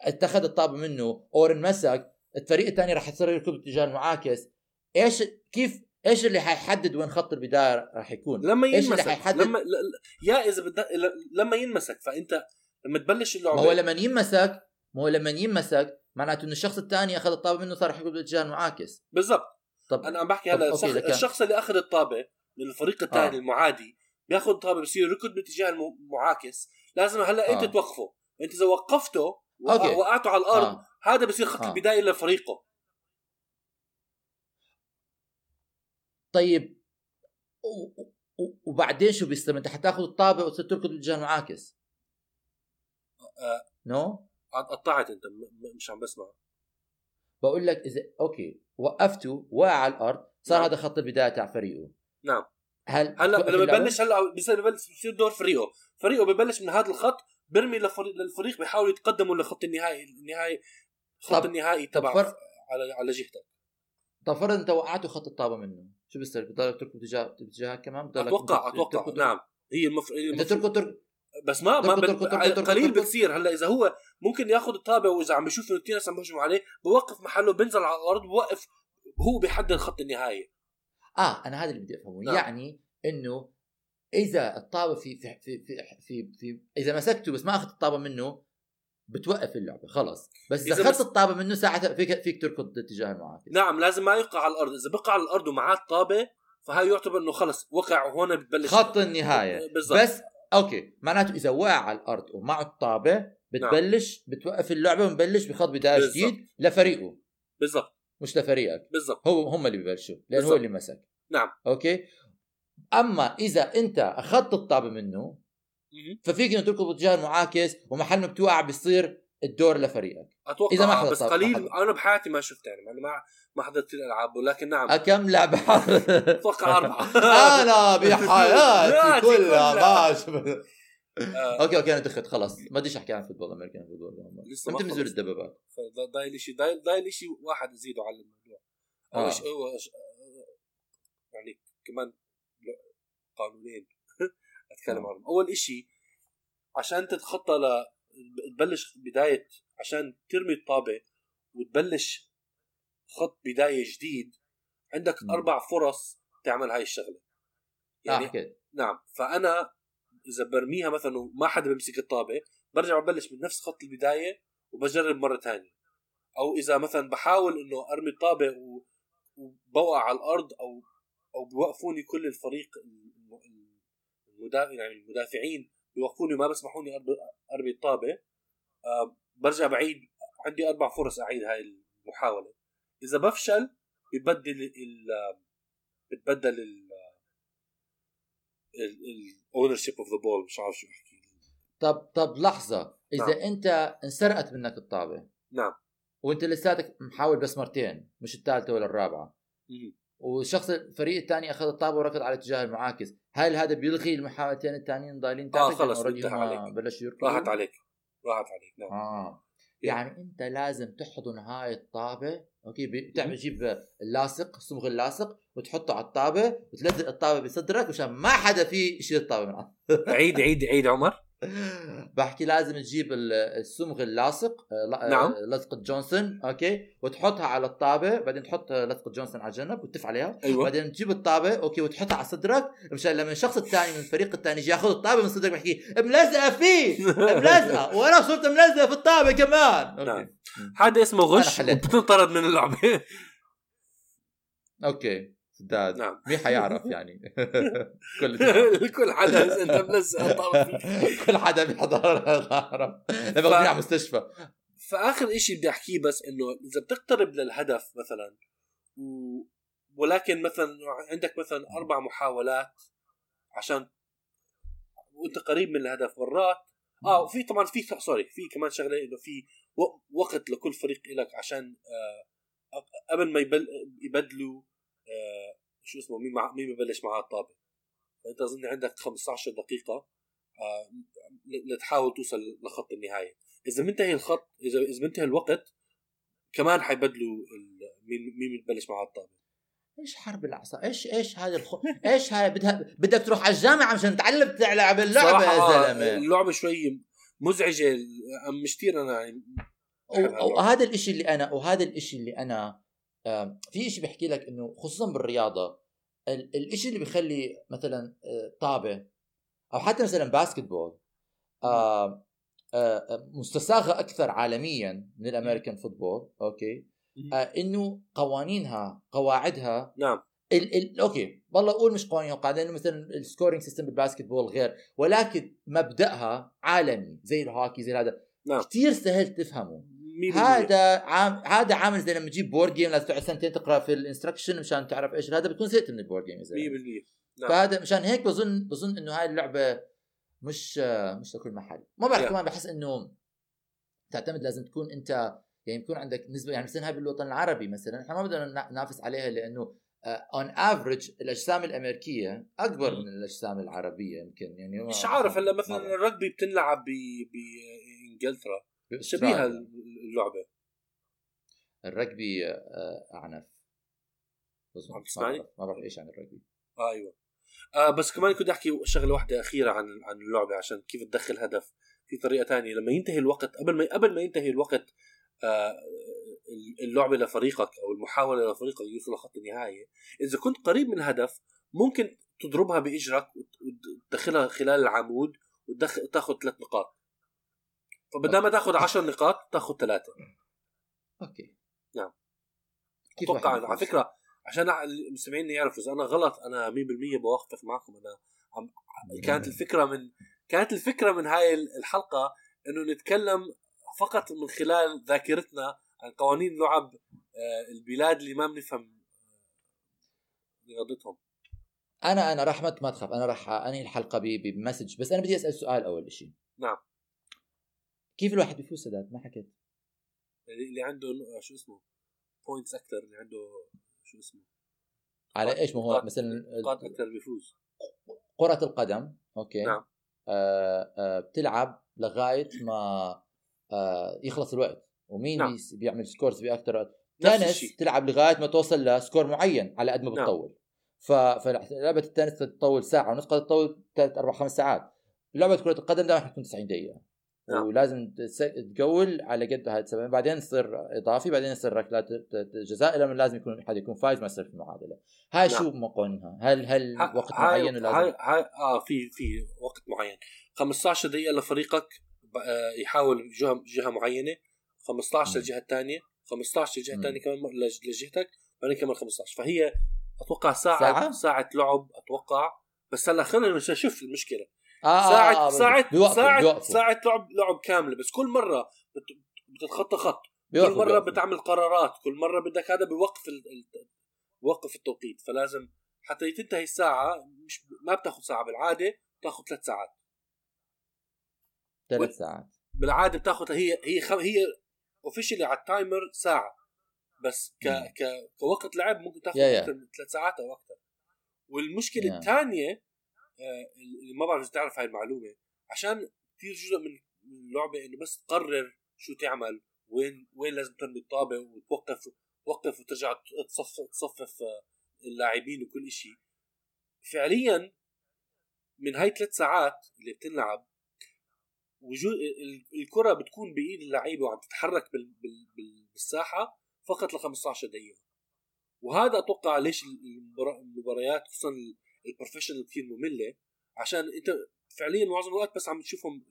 اتخذ الطابة منه أو انمسك الفريق الثاني رح يصير يركض باتجاه المعاكس. إيش كيف إيش اللي حيحدد وين خط البداية رح يكون؟ لما إيش اللي ينمسك حيحدد؟ لما ل- يا إذا بدك لما ينمسك فأنت لما تبلش ما اللعبه هو لما ينمسك ما هو لما ينمسك معناته انه الشخص الثاني أخذ الطابة منه صار يركض باتجاه المعاكس. بالضبط. طب أنا عم بحكي هلا الشخص, اللي أخذ الطابة من الفريق الثاني آه. المعادي بياخذ الطابه بصير يركض باتجاه المعاكس لازم هلأ أنت آه. توقفه أنت إذا وقفته. وقع- وقعته على الأرض آه. هذا بصير خط آه. البداية لفريقه طيب و- و- وبعدين شو بيصير أنت حتاخذ الطابة وتصير تركض باتجاه المعاكس آه. no قطعت أنت مش عم بسمع بقول لك اذا أوكي وقفته وقع على الأرض صار نعم. هذا خط البداية تاع فريقه. نعم. هل هلا لما؟ يبلش هلا بصير يبلش بصير دور فريقه. فريقه ببلش من هذا الخط برمي لفريق للفريق بيحاولوا يتقدموا لخط النهائي النهائي خط النهائي تبع فرق- على على جهتك. طب فرض أنت وقعته خط الطابة منه شو بيصير؟ بضلك تركض باتجاه باتجاهك كمان؟ بضلك أتوقع أتوقع. نعم. هي المف... هي أنت المفروض تركض تركض بس ما ما تركض- قليل. بتصير هلأ إذا هو ممكن ياخذ الطابة وإذا عم بيشوف إنه كثير ناس عم بيهجموا عليه بوقف محله بينزل على الأرض بوقف هو بيحدد خط النهايه آه أنا هذا اللي بدي أفهمه. نعم. يعني إنه إذا الطابة في في في في, في, في إذا مسكته بس ما اخذت الطابة منه بتوقف اللعبة خلص. بس إذا اخذت الطابة منه ساعتها فيك فيك تركض اتجاه المعاكس. نعم لازم ما يقع على الأرض. إذا بقع على الأرض ومعاه الطابة فهي يعتبر إنه خلص وقع وهون بتبلش خط النهاية. بالضبط. بس أوكي معناته إذا وقع على الأرض ومعه الطابة بتبلش بتوقف اللعبة ونبلش بخط بداية. جديد لفريقه بالضبط مش لفريقك بالضبط هو هم اللي ببلشوا لأن هو بالضبط. اللي مسك نعم. أوكي أما إذا أنت أخذت الطابة منه. ففيك إنه تركض باتجاه المعاكس ومحل ما بتوقع بيصير الدور لفريقك. أتوقع إذا ما آه، حدا بس قليل. أنا بحياتي ما شفت يعني أنا ما ما حضرت الالعاب ولكن نعم. كم لعبه أتوقع أربعة. [laughs] أنا بحياتي [laughs] حياتي كلها. ما شفت آه، أوكي أوكي أنا دخلت خلص ما بديش أحكي عن football American football لسه أنت مزور. الدبابات. ضايل شيء ضايل ضايل شيء واحد يزيده على الموضوع. آه. ش- يعني كمان قانونين. [laughs] أتكلم آه. عنهم. أول شيء عشان تتخطى ل تبلش بداية عشان ترمي الطابة وتبلش خط بداية جديد عندك مم. أربع فرص تعمل هاي الشغلة. يعني يعني آه نعم فأنا إذا برميها مثلا وما حدا بيمسك الطابة برجع ببلش من نفس خط البداية وبجرب مرة ثانية أو إذا مثلا بحاول إنه أرمي الطابة و- وبوقع على الأرض أو أو بيوقفوني كل الفريق الم- المدافع يعني المدافعين بيوقفوني وما بسمحوني أرب- أرمي الطابة. آه برجع بعيد. عندي أربع فرص أعيد هاي المحاولة. إذا بفشل ببدل ال بتبدل ال ال ownership of the ball مش عارف شو بحكي. طب طب لحظة. إذا نعم. أنت انسرقت منك الطابة نعم. وأنت لساتك محاول بس مرتين مش الثالثة ولا الرابعة. والشخص الفريق الثاني أخذ الطابة وركض على اتجاه المعاكس. هل هذا بيلغي المحاولتين الثانيين ضايلين تاعتك خلص، انتهى عليك. بلشوا يركضوا راحت عليك. راحت عليك نعم. آه. يعني أنت لازم تحضن هاي الطابة أوكي؟ بتعمل تجيب اللاصق الصمغ اللاصق وتحطه على الطابة وتلزق الطابة بصدرك عشان ما حدا فيه يشيل الطابة من. عيد عيد عيد عمر. [laughs] بحكي لازم تجيب ال- الصمغ اللاصق آه، لا- نعم. آه، لصقة جونسون أوكي؟ وتحطها على الطابة بعدين تحط لصقة جونسون على جنب وتف عليها. أيوه. بعدين تجيب الطابة أوكي؟ وتحطها على صدرك مشان لما الشخص الثاني من الفريق الثاني يجي ياخذ الطابة من صدرك بحكي ملزقة فيه ملزقة [laughs] وأنا صرت ملزقة في الطابة كمان. أوكي. نعم. هذا اسمه غش حليت. وبتنطرد من اللعبة. أوكي. سداد نعم. مين حيعرف يعني؟ [laughs] كل كل حدا أنت فيه. [laughs] كل حدا بيحضر. يعرف لما كنا على مستشفى. فآخر إشي بدي أحكيه بس إنه إذا بتقترب للهدف مثلا و... ولكن مثلا عندك مثلا أربع محاولات عشان وأنت قريب من الهدف مرات. آه وفي طبعا في سوري في كمان شغلة إنه في وقت لكل فريق لك عشان آه قبل ما يبل يبدلوا آه شو اسمه مين مع مين ببلش معاه الطابه فأنت أظن عندك 15 دقيقة آه لتحاول توصل لخط النهاية. إذا منتهي الخط إذا إذا منتهي الوقت كمان حيبدلوا مين مين بتبلش معاه الطابه إيش حرب العصا إيش إيش هذا الخ... إيش هاي بدها بدك تروح على الجامعة مشان تعلم تلعب اللعبة يا زلمة. اللعبة شوي مزعجة مش كثير أنا يعني وهذا الإشي اللي أنا وهذا الإشي اللي أنا في شيء بحكي لك إنه خصوصا بالرياضة الإشي اللي بيخلي مثلا آه، طابه أو حتى مثلا basketball آه، آه، مستساغة أكثر عالميا من ال American football أوكي؟ إنه قوانينها قواعدها نعم. ال ال أوكي والله أقول مش قوانين وقاعدة إنه مثلا ال scoring system بال basketball غير ولكن مبدأها عالمي زي الهوكي زي هذا. نعم. كثير سهل تفهمه. هذا عام هذا عامل زي لما تجيب board game لازم تقعد سنتين تقرأ في ال instruction مشان تعرف إيش. هذا بتكون زهقت من ال board game 100% نعم. فهذا مشان هيك بظن بظن إنه هاي اللعبة مش مش لكل محل. ما بعرف كمان بحس إنه تعتمد لازم تكون أنت يعني يكون عندك نسبة يعني مثلا هاي بالوطن العربي مثلا إحنا ما بدنا ننافس عليها لأنه on uh, average الأجسام الأمريكية أكبر من الأجسام العربية يمكن يعني مش عارف هلا مثلا الرجبي بتنلعب بإنجلترا. شبيهة اللعبة. الرجبي آه، اعنف عم تسمعني؟ ما بعرف إيش عن الرجبي. آه أيوه. آه بس كمان كنت أحكي شغلة واحدة أخيرة عن عن اللعبة عشان كيف تدخل هدف. في طريقة تانية. لما ينتهي الوقت قبل ما قبل ما ينتهي الوقت آه اللعبة لفريقك أو المحاولة لفريقك يوصل لخط النهاية. إذا كنت قريب من الهدف ممكن تضربها بإجرك وتدخلها خلال العمود وتاخذ ثلاث نقاط. فبدل ما تاخذ 10 نقاط تاخذ ثلاثة. أوكي. نعم. كيف أتوقع على فكرة عشان المستمعين يعرفوا إذا أنا غلط أنا 100% بوافق معكم. أنا عم كانت الفكرة من كانت الفكرة من هاي الحلقة إنه نتكلم فقط من خلال ذاكرتنا عن قوانين لعب آه، البلاد اللي ما بنفهم رياضتهم أنا أنا راح ما تخاف. أنا راح أنهي الحلقة ب message. بس أنا بدي أسأل سؤال أول شيء نعم. كيف الواحد بيفوز سداد ما حكيت. اللي عنده شو اسمه؟ points أكثر اللي عنده شو اسمه؟ على إيش؟ ما هو مثلا نقاط أكثر بيفوز. كرة القدم أوكي. نعم. آه آه بتلعب لغاية ما آه يخلص الوقت. ومين نعم. بيعمل scores باكثر تنس تلعب لغاية ما توصل ل score معين على قد ما نعم. بتطول. نعم. فلعبة التنس تطول ساعة ونص قد تطول ثلاث أربع خمس ساعات. لعبة كرة القدم دائما حتكون 90 دقيقة. نعم. ولازم تقول على قد هاي السبب بعدين يصير إضافي بعدين يصير ركلات جزاء لما لازم يكون حد يكون فايز ما يصير في المعادلة. هاي نعم. شو قانونها هل هل ها وقت معين لازم هاي هاي آه في في وقت معين. 15 دقيقة لفريقك آه، يحاول جهة جهة معينة. 15 للجهه الثانية 15 للجهه الثانية كمان لجهتك بعدين كمان 15 فهي أتوقع ساعة ساعة, ساعة لعب أتوقع. بس هلأ خلينا نشوف المشكلة. آه ساعة آه ساعة بيوقفوا ساعة بيوقفوا. ساعة لعب لعب كاملة بس كل مرة بتتخطى خط. كل مرة بيوقفوا. بتعمل قرارات. كل مرة بدك هذا بوقف ال... بوقف التوقيت. فلازم حتى تنتهي الساعة مش ما بتاخذ ساعة بالعادة بتاخذ ثلاث ساعات. ثلاث ساعات. بالعادة بتاخذ هي هي خم... هي officially على ال timer ساعة. بس ك... ك... كوقت لعب ممكن تاخذ ثلاث ساعات أو أكثر والمشكلة الثانية آه، اللي ما بعرف تعرف هاي المعلومة. عشان كثير جزء من اللعبة إنه بس تقرر شو تعمل وين وين لازم ترمي الطابة وتوقف توقف وترجع تصفف تصفف آه، اللاعبين وكل شيء فعليا من هاي ثلاث ساعات اللي بتنلعب وجود الكرة بتكون بإيد اللعيبة وعم تتحرك بالساحة فقط ل 15 دقيقة. وهذا أتوقع ليش المباريات خصوصا البروفيشنال كثير مملة عشان أنت فعليا معظم الوقت بس عم تشوفهم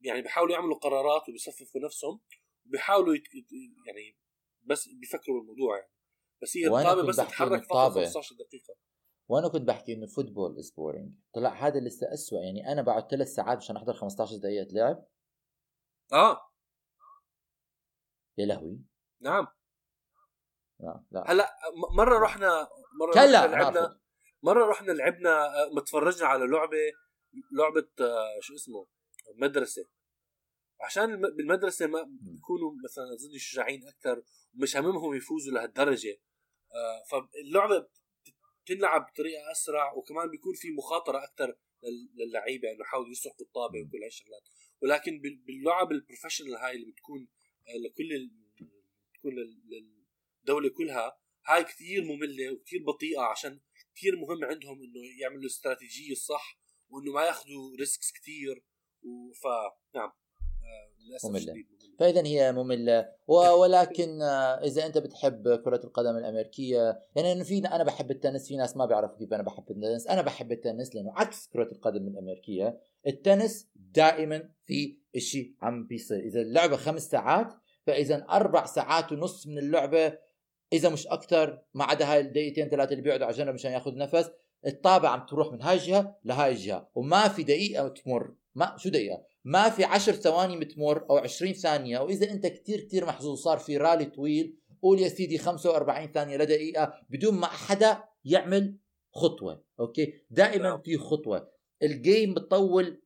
يعني بيحاولوا يعملوا قرارات وبيصففوا نفسهم وبيحاولوا يت... يعني بس بيفكروا بالموضوع يعني. بس هي الطابة بس تتحرك فقط 15 دقيقة. وأنا كنت بحكي إنه football is boring طلع هذا لسه اسوء يعني أنا بقعد ثلاث ساعات عشان أحضر 15 دقيقة لعب. آه. يا لهوي. نعم. لا لا. هلأ مرة رحنا مرة كلا رحنا لعبنا مرة رحنا لعبنا آه، متفرجنا على لعبة لعبة آه، شو اسمه؟ مدرسة. عشان الم- بالمدرسة ما بيكونوا مثلا أظن شجاعين أكثر ومش هممهم يفوزوا لهالدرجة. آه، فاللعبة بتنلعب بطريقة أسرع وكمان بيكون في مخاطرة أكثر للعيبة إنه يحاولوا يسرقوا الطابة وكل هاي الشغلات ولكن بال- باللعب البروفيشنال هاي اللي بتكون لكل بتكون لل- للدولة كلها هاي كثير مملة وكثير بطيئة عشان كثير مهم عندهم إنه يعملوا الاستراتيجيه الصح وإنه ما ياخذوا risks كثير وف نعم آه، للأسف مملة. فاذا هي مملة. [laughs] ولكن آه، إذا أنت بتحب كرة القدم الأمريكية يعني في أنا بحب التنس في ناس ما بيعرفوا كيف أنا بحب التنس. أنا بحب التنس لأنه عكس كرة القدم الأمريكية. التنس دائما في إشي عم بيصير. إذا اللعبة خمس ساعات فإذا أربع ساعات ونص من اللعبة إذا مش أكثر ما عدا هاي الدقيقتين ثلاثة اللي بيقعدوا على جنب مشان ياخذ نفس الطابة عم تروح من هاي الجهة لهاي الجهة وما في دقيقة تمر. ما شو دقيقة؟ ما في عشر ثواني بتمر أو 20 ثانية وإذا أنت كتير كتير محظوظ صار في رالي طويل قول يا سيدي 45 ثانية لدقيقه بدون ما حدا يعمل خطوة okay؟ دائما نعم. في خطوة. ال game بتطول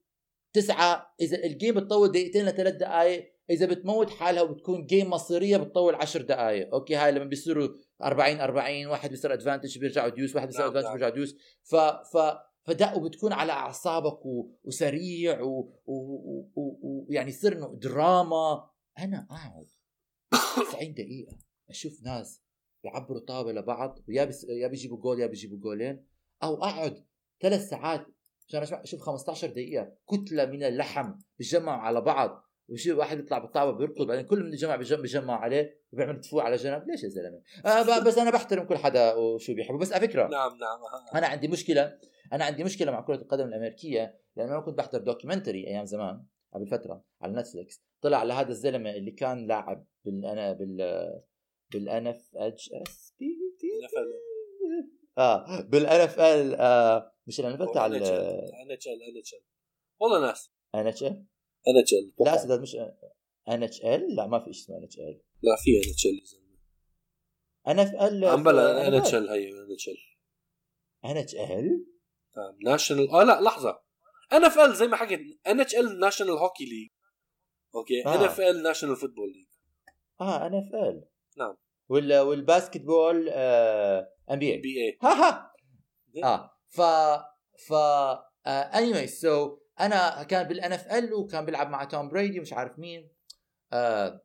تسعة إذا ال game بتطول دقيقتين لثلاث دقائق إذا بتموت حالها وبتكون game مصيرية بتطول 10 دقائق okay هاي لما بيصيروا 40 40 واحد بيصير advantage بيرجعوا deuce واحد بيصير advantage. بيرجع deuce ف ف فدا وبتكون على أعصابك و... وسريع ويعني و... و... و... ويعني يصير إنه دراما أنا اقعد 90 دقيقة أشوف ناس بيعبروا طابة لبعض ويا بس... يا بيجيبوا جول يا بيجيبوا جولين أو أقعد ثلاث ساعات عشان أشوف 15 دقيقة كتلة من اللحم بيتجمعوا على بعض. وشي واحد يطلع بالطابه بيركض بعدين كل من الجماعة بيجمع بيجمع عليه وبيعمل تفوق على جنب. ليش يا زلمة؟ آه [laughs] بس أنا بحترم كل حدا وشو بيحبه. بس على فكرة نعم نعم. أنا عندي مشكلة أنا عندي مشكلة مع كرة القدم الأمريكية لأنه أنا كنت بحضر دوكيومنتري أيام زمان قبل فترة على نتفليكس. طلع على هذا الزلمة اللي كان لاعب بال أنا بال بالان اف اتش اس بي NFL. آه بالان اف ال آه مش الان اف ال تاع ان اتش ال ان اتش ال والله ناس. ان اتش ال ان اتش ال لا سداد مش ان اتش ال لا ما في شيء اسمه ان اتش ال لا في ان اتش ال ان اف ال عم بلا ان اتش ال هي ان اتش ال ان اتش ال ناشونال آه لا لحظة. ان اف ال زي ما حكيت ان اتش ال ناشونال هوكي ليج أوكي؟ آه. ان اف ال ناشونال فوتبول ليج آه ان اف ال نعم. وال والباسكت بول آه ام بي اي بي اي ها ها. آه ف ف اني سو أنا كان بالان اف ال وكان بيلعب مع توم بريدي ومش عارف مين. آه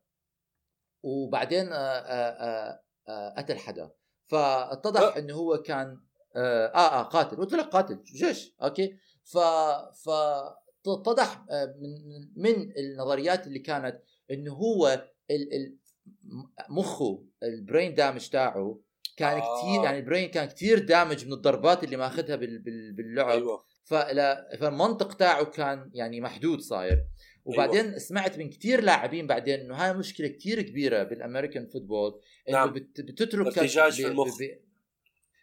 وبعدين آه آه آه آه قتل حدا. فاتضح أه. إنه هو كان آه آه, آه قاتل. وطلع قاتل جيش. okay. ف ف اتضح آه، من من النظريات اللي كانت إنه هو مخه ال brain damage تاعه كان آه. كثير يعني ال brain كان كثير damaged من الضربات اللي ماخذها بال بال باللعب. فلا فالمنطق تاعه كان يعني محدود صاير وبعدين أيوة. سمعت من كثير لاعبين بعدين إنه هاي مشكلة كثير كبيرة بال American football إنه نعم. بت بتترك ارتجاج في ب- المخ. ب-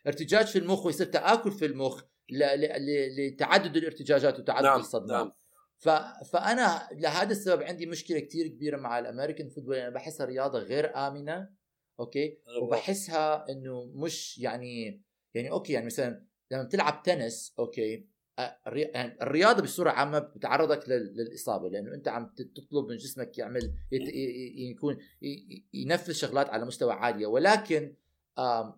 ارتجاج في المخ ويصير تآكل في المخ ل... ل... ل... لتعدد الارتجاجات وتعدد نعم الصدمات نعم ف... فأنا لهذا السبب عندي مشكلة كثير كبيرة مع ال American football أنا بحسها رياضة غير آمنة okay بوافق. وبحسها إنه مش يعني يعني okay يعني مثلا لما بتلعب تنس okay يعني الرياضة بصورة عامة بتعرضك لل- للإصابة لأنه أنت عم تطلب من جسمك يعمل يكون ينفذ شغلات على مستوى عالية ولكن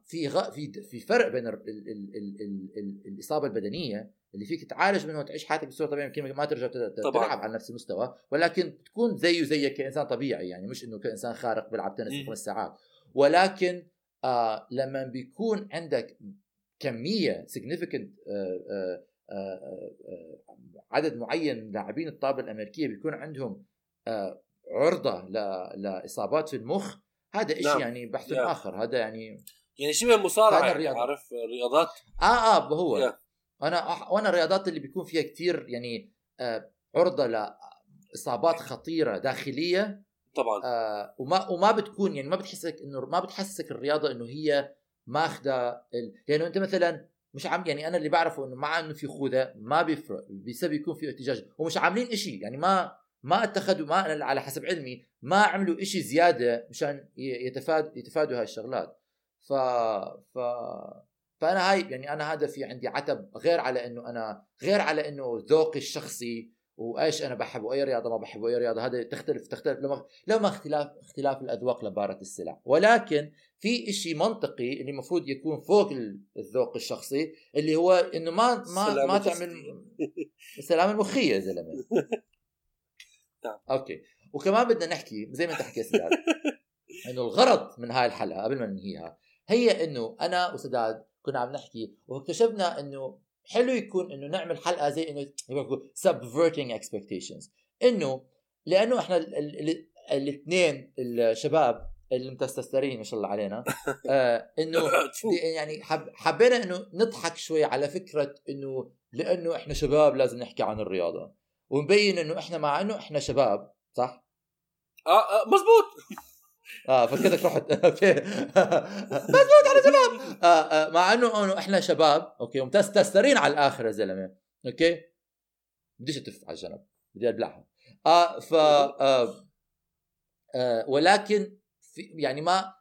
في. في في فرق بين ال... ال... ال... ال... ال... ال... الإصابة البدنية اللي فيك تعالج منها وتعيش حياتك بصورة طبيعية يمكن ما ترجع طبعاً. تلعب على نفس المستوى ولكن تكون زيه زيك كإنسان طبيعي يعني مش إنه كإنسان خارق بيلعب تنس. خمس ساعات ولكن آه لما بيكون عندك كمية significant آه آه عدد معين من لاعبين الطابة الأمريكية بيكون عندهم آه عرضة لإصابات في المخ هذا شيء نعم. يعني بحث يا. آخر هذا يعني يعني شبه مصارعه يعني الرياضة. عارف رياضات آه آه هو يا. أنا أح- وأنا الرياضات اللي بيكون فيها كثير يعني آه عرضة لاصابات خطيرة داخلية طبعا آه وما وما بتكون يعني ما بتحسك إنه ما بتحسسك الرياضة إنه هي ماخذه ال... لأنه أنت مثلا مش عم يعني أنا اللي بعرفه إنه مع إنه في خوذة ما بيفرق بسبب يكون في ارتجاج ومش عاملين إشي يعني ما ما اتخذوا ما على حسب علمي ما عملوا إشي زيادة مشان يتفاد يتفادوا هاي الشغلات. ف ف فأنا هاي يعني أنا هذا في عندي عتب غير على إنه أنا غير على إنه ذوقي الشخصي وإيش أنا بحب واي رياضة ما بحب واي رياضة؟ هذا تختلف تختلف. لولا لولا اختلاف اختلاف الأذواق لبارت السلع. ولكن في إشي منطقي اللي المفروض يكون فوق الذوق الشخصي اللي هو إنه ما ما ما تعمل السلامه [laughs] المخية يا زلمة. نعم. أوكي. وكمان بدنا نحكي زي ما أنت حكيت سداد [laughs] إنه الغرض من هاي الحلقة قبل ما ننهيها هي إنه أنا وسداد كنا عم نحكي واكتشفنا إنه حلو يكون إنه نعمل حلقة زي إنه subverting expectations. إنه لأنه إحنا الاثنين الشباب المتستسترين ما شاء الله علينا آه إنه [laughs] يعني حب حبينا إنه نضحك شوي على فكرة إنه لأنه إحنا شباب لازم نحكي عن الرياضة. ونبين إنه إحنا مع إنه إحنا شباب صح؟ آه, آه مزبوط. [laughs] آه فكرتك رحت. [laughs] okay. مزبوط على شباب آه آه مع إنه إحنا شباب okay ومتستسترين على الآخر يا زلمة. okay. بديش اتف على الجنب. بدي ابلعها آه ف آه ولكن في يعني ما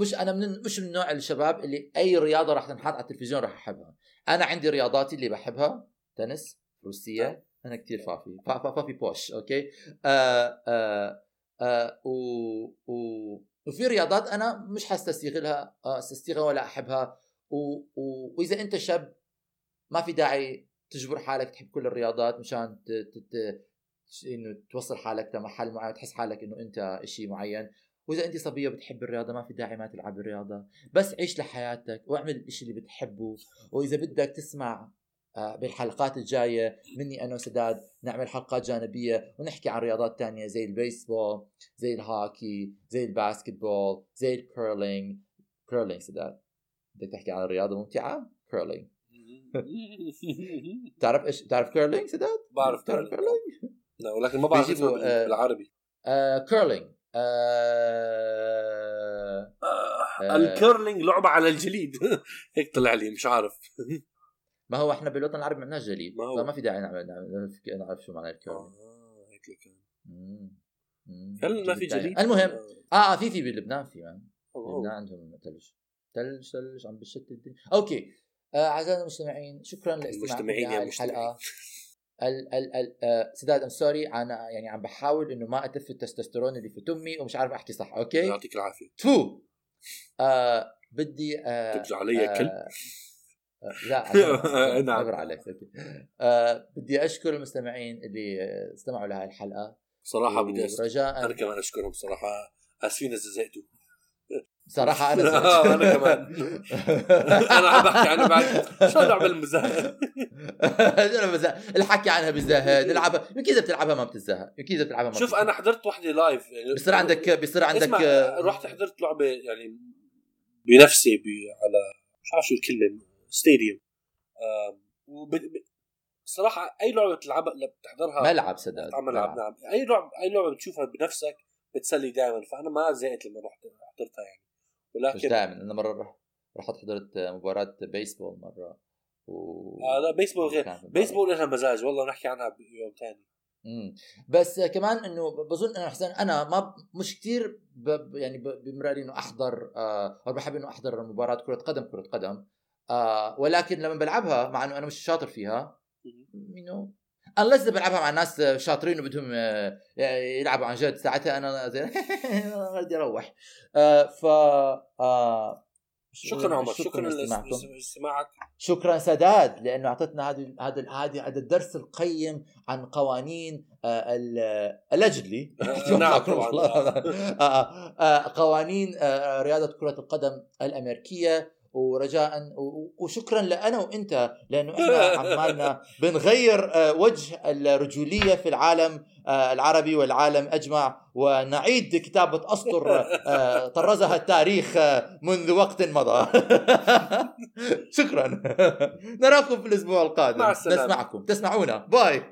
مش أنا من مش من نوع الشباب اللي أي رياضة راح تنحط على التلفزيون راح أحبها. أنا عندي رياضاتي اللي بحبها. تنس فروسية. أنا كثير فافي. فافي بوش. okay. آه آه آه و... و... وفي رياضات أنا مش حستسيغلها آه، أستسيغها ولا أحبها. و... و... وإذا أنت شاب ما في داعي تجبر حالك تحب كل الرياضات مشان ت... ت... ت... إنه توصل حالك لمحل معين تحس حالك إنه أنت شيء معين. وإذا أنت صبية بتحب الرياضة ما في داعي ما تلعب الرياضة. بس عيش لحياتك واعمل الشيء اللي بتحبه. وإذا بدك تسمع بالحلقات الجاية. مني أنا وسداد نعمل حلقات جانبية ونحكي عن رياضات تانية زي البيسبول زي الهوكي زي الباسكتبول زي ال curling. curling سداد بدك تحكي عن رياضة ممتعة؟ curling. [laughs] تعرف إيش تعرف curling سداد؟ بعرف تعرف curling؟ لا ولكن ما بعرف آه بالعربي. آه curling. آه آه ال curling لعبة على الجليد. [laughs] هيك طلع لي مش عارف. [laughs] ما هو إحنا بالوطن العربي ما عندناش جليد ما هو. فما في داعي نعمل نعرف شو معنى ال curling آه هيك كان. هل ما في جليد؟ المهم آه. آه في في بلبنان في يعني. لبنان عندهم ثلج ثلج ثلج عم بشت الدنيا. okay. آه اعزائنا المستمعين شكرا لاستماعكم يا الحلقة. ال ال ال آه سداد I'm sorry أنا يعني عم بحاول إنه ما اتف التستوستيرون اللي في تمي ومش عارف أحكي صح. okay؟ يعطيك العافية. تفو. آه بدي آه ترجع علي آه كل لا [laughs] نعم. عبر عليك آه بدي أشكر المستمعين اللي استمعوا لهي الحلقة. صراحة بدي. رجاء أنا كمان أشكرهم صراحة. آسفين إذا زهقتوا. صراحة أنا [laughs] آه، أنا كمان. [laughs] أنا عم بحكي عنها بعد. شو نعمل مزاح الحكي عنها بيزهد العبها يمكن إذا بتلعبها ما بتزهق. يمكن إذا بتلعبها ما شوف أنا حضرت وحدة لايف يعني بصير عندك بصير عندك رحت حضرت لعبة يعني بنفسي على مش عارف شو الكلمة. ستاديوم صراحة أي لعبة بتلعبها بتحضرها ملعب سداد ملعب. نعم. أي لعبة أي لعبة بتشوفها بنفسك بتسلي دائما فأنا ما زهقت لما رحت حضرتها يعني. ولكن مش دائما. أنا مرة رحت حضرت مباراة بيسبول مرة. و... آه لا بيسبول غير بيسبول لها مزاج. والله نحكي عنها بيوم ثاني امم بس كمان إنه بظن انه حسين أنا ما مش كثير. يعني بمراري إنه أحضر آه أو بحب إنه أحضر مباراة كرة قدم كرة قدم. آه ولكن لما بلعبها مع إنه أنا مش شاطر فيها انه انلس إذا بلعبها مع ناس شاطرين وبدهم آه، يلعبوا عن جد ساعتها أنا [laughs] زي بدي أروح. آه، ف آه، شكرا عمر شكرا لاستماعك. شكرا سداد لأنه أعطتنا هذا هذا هذا الدرس القيم عن قوانين الجلي [laughs] نعم [laughs] قوانين رياضة كرة القدم الأمريكية. ورجاء وشكرا لنا وأنت لأنه إحنا عمالنا بنغير آه، وجه الرجولية في العالم آه، العربي والعالم أجمع ونعيد كتابة أسطر آه، طرزها التاريخ منذ وقت مضى. [laughs] شكرا. [laughs] نراكم في الأسبوع القادم. مع السلامة. نسمعكم. تسمعونا. باي.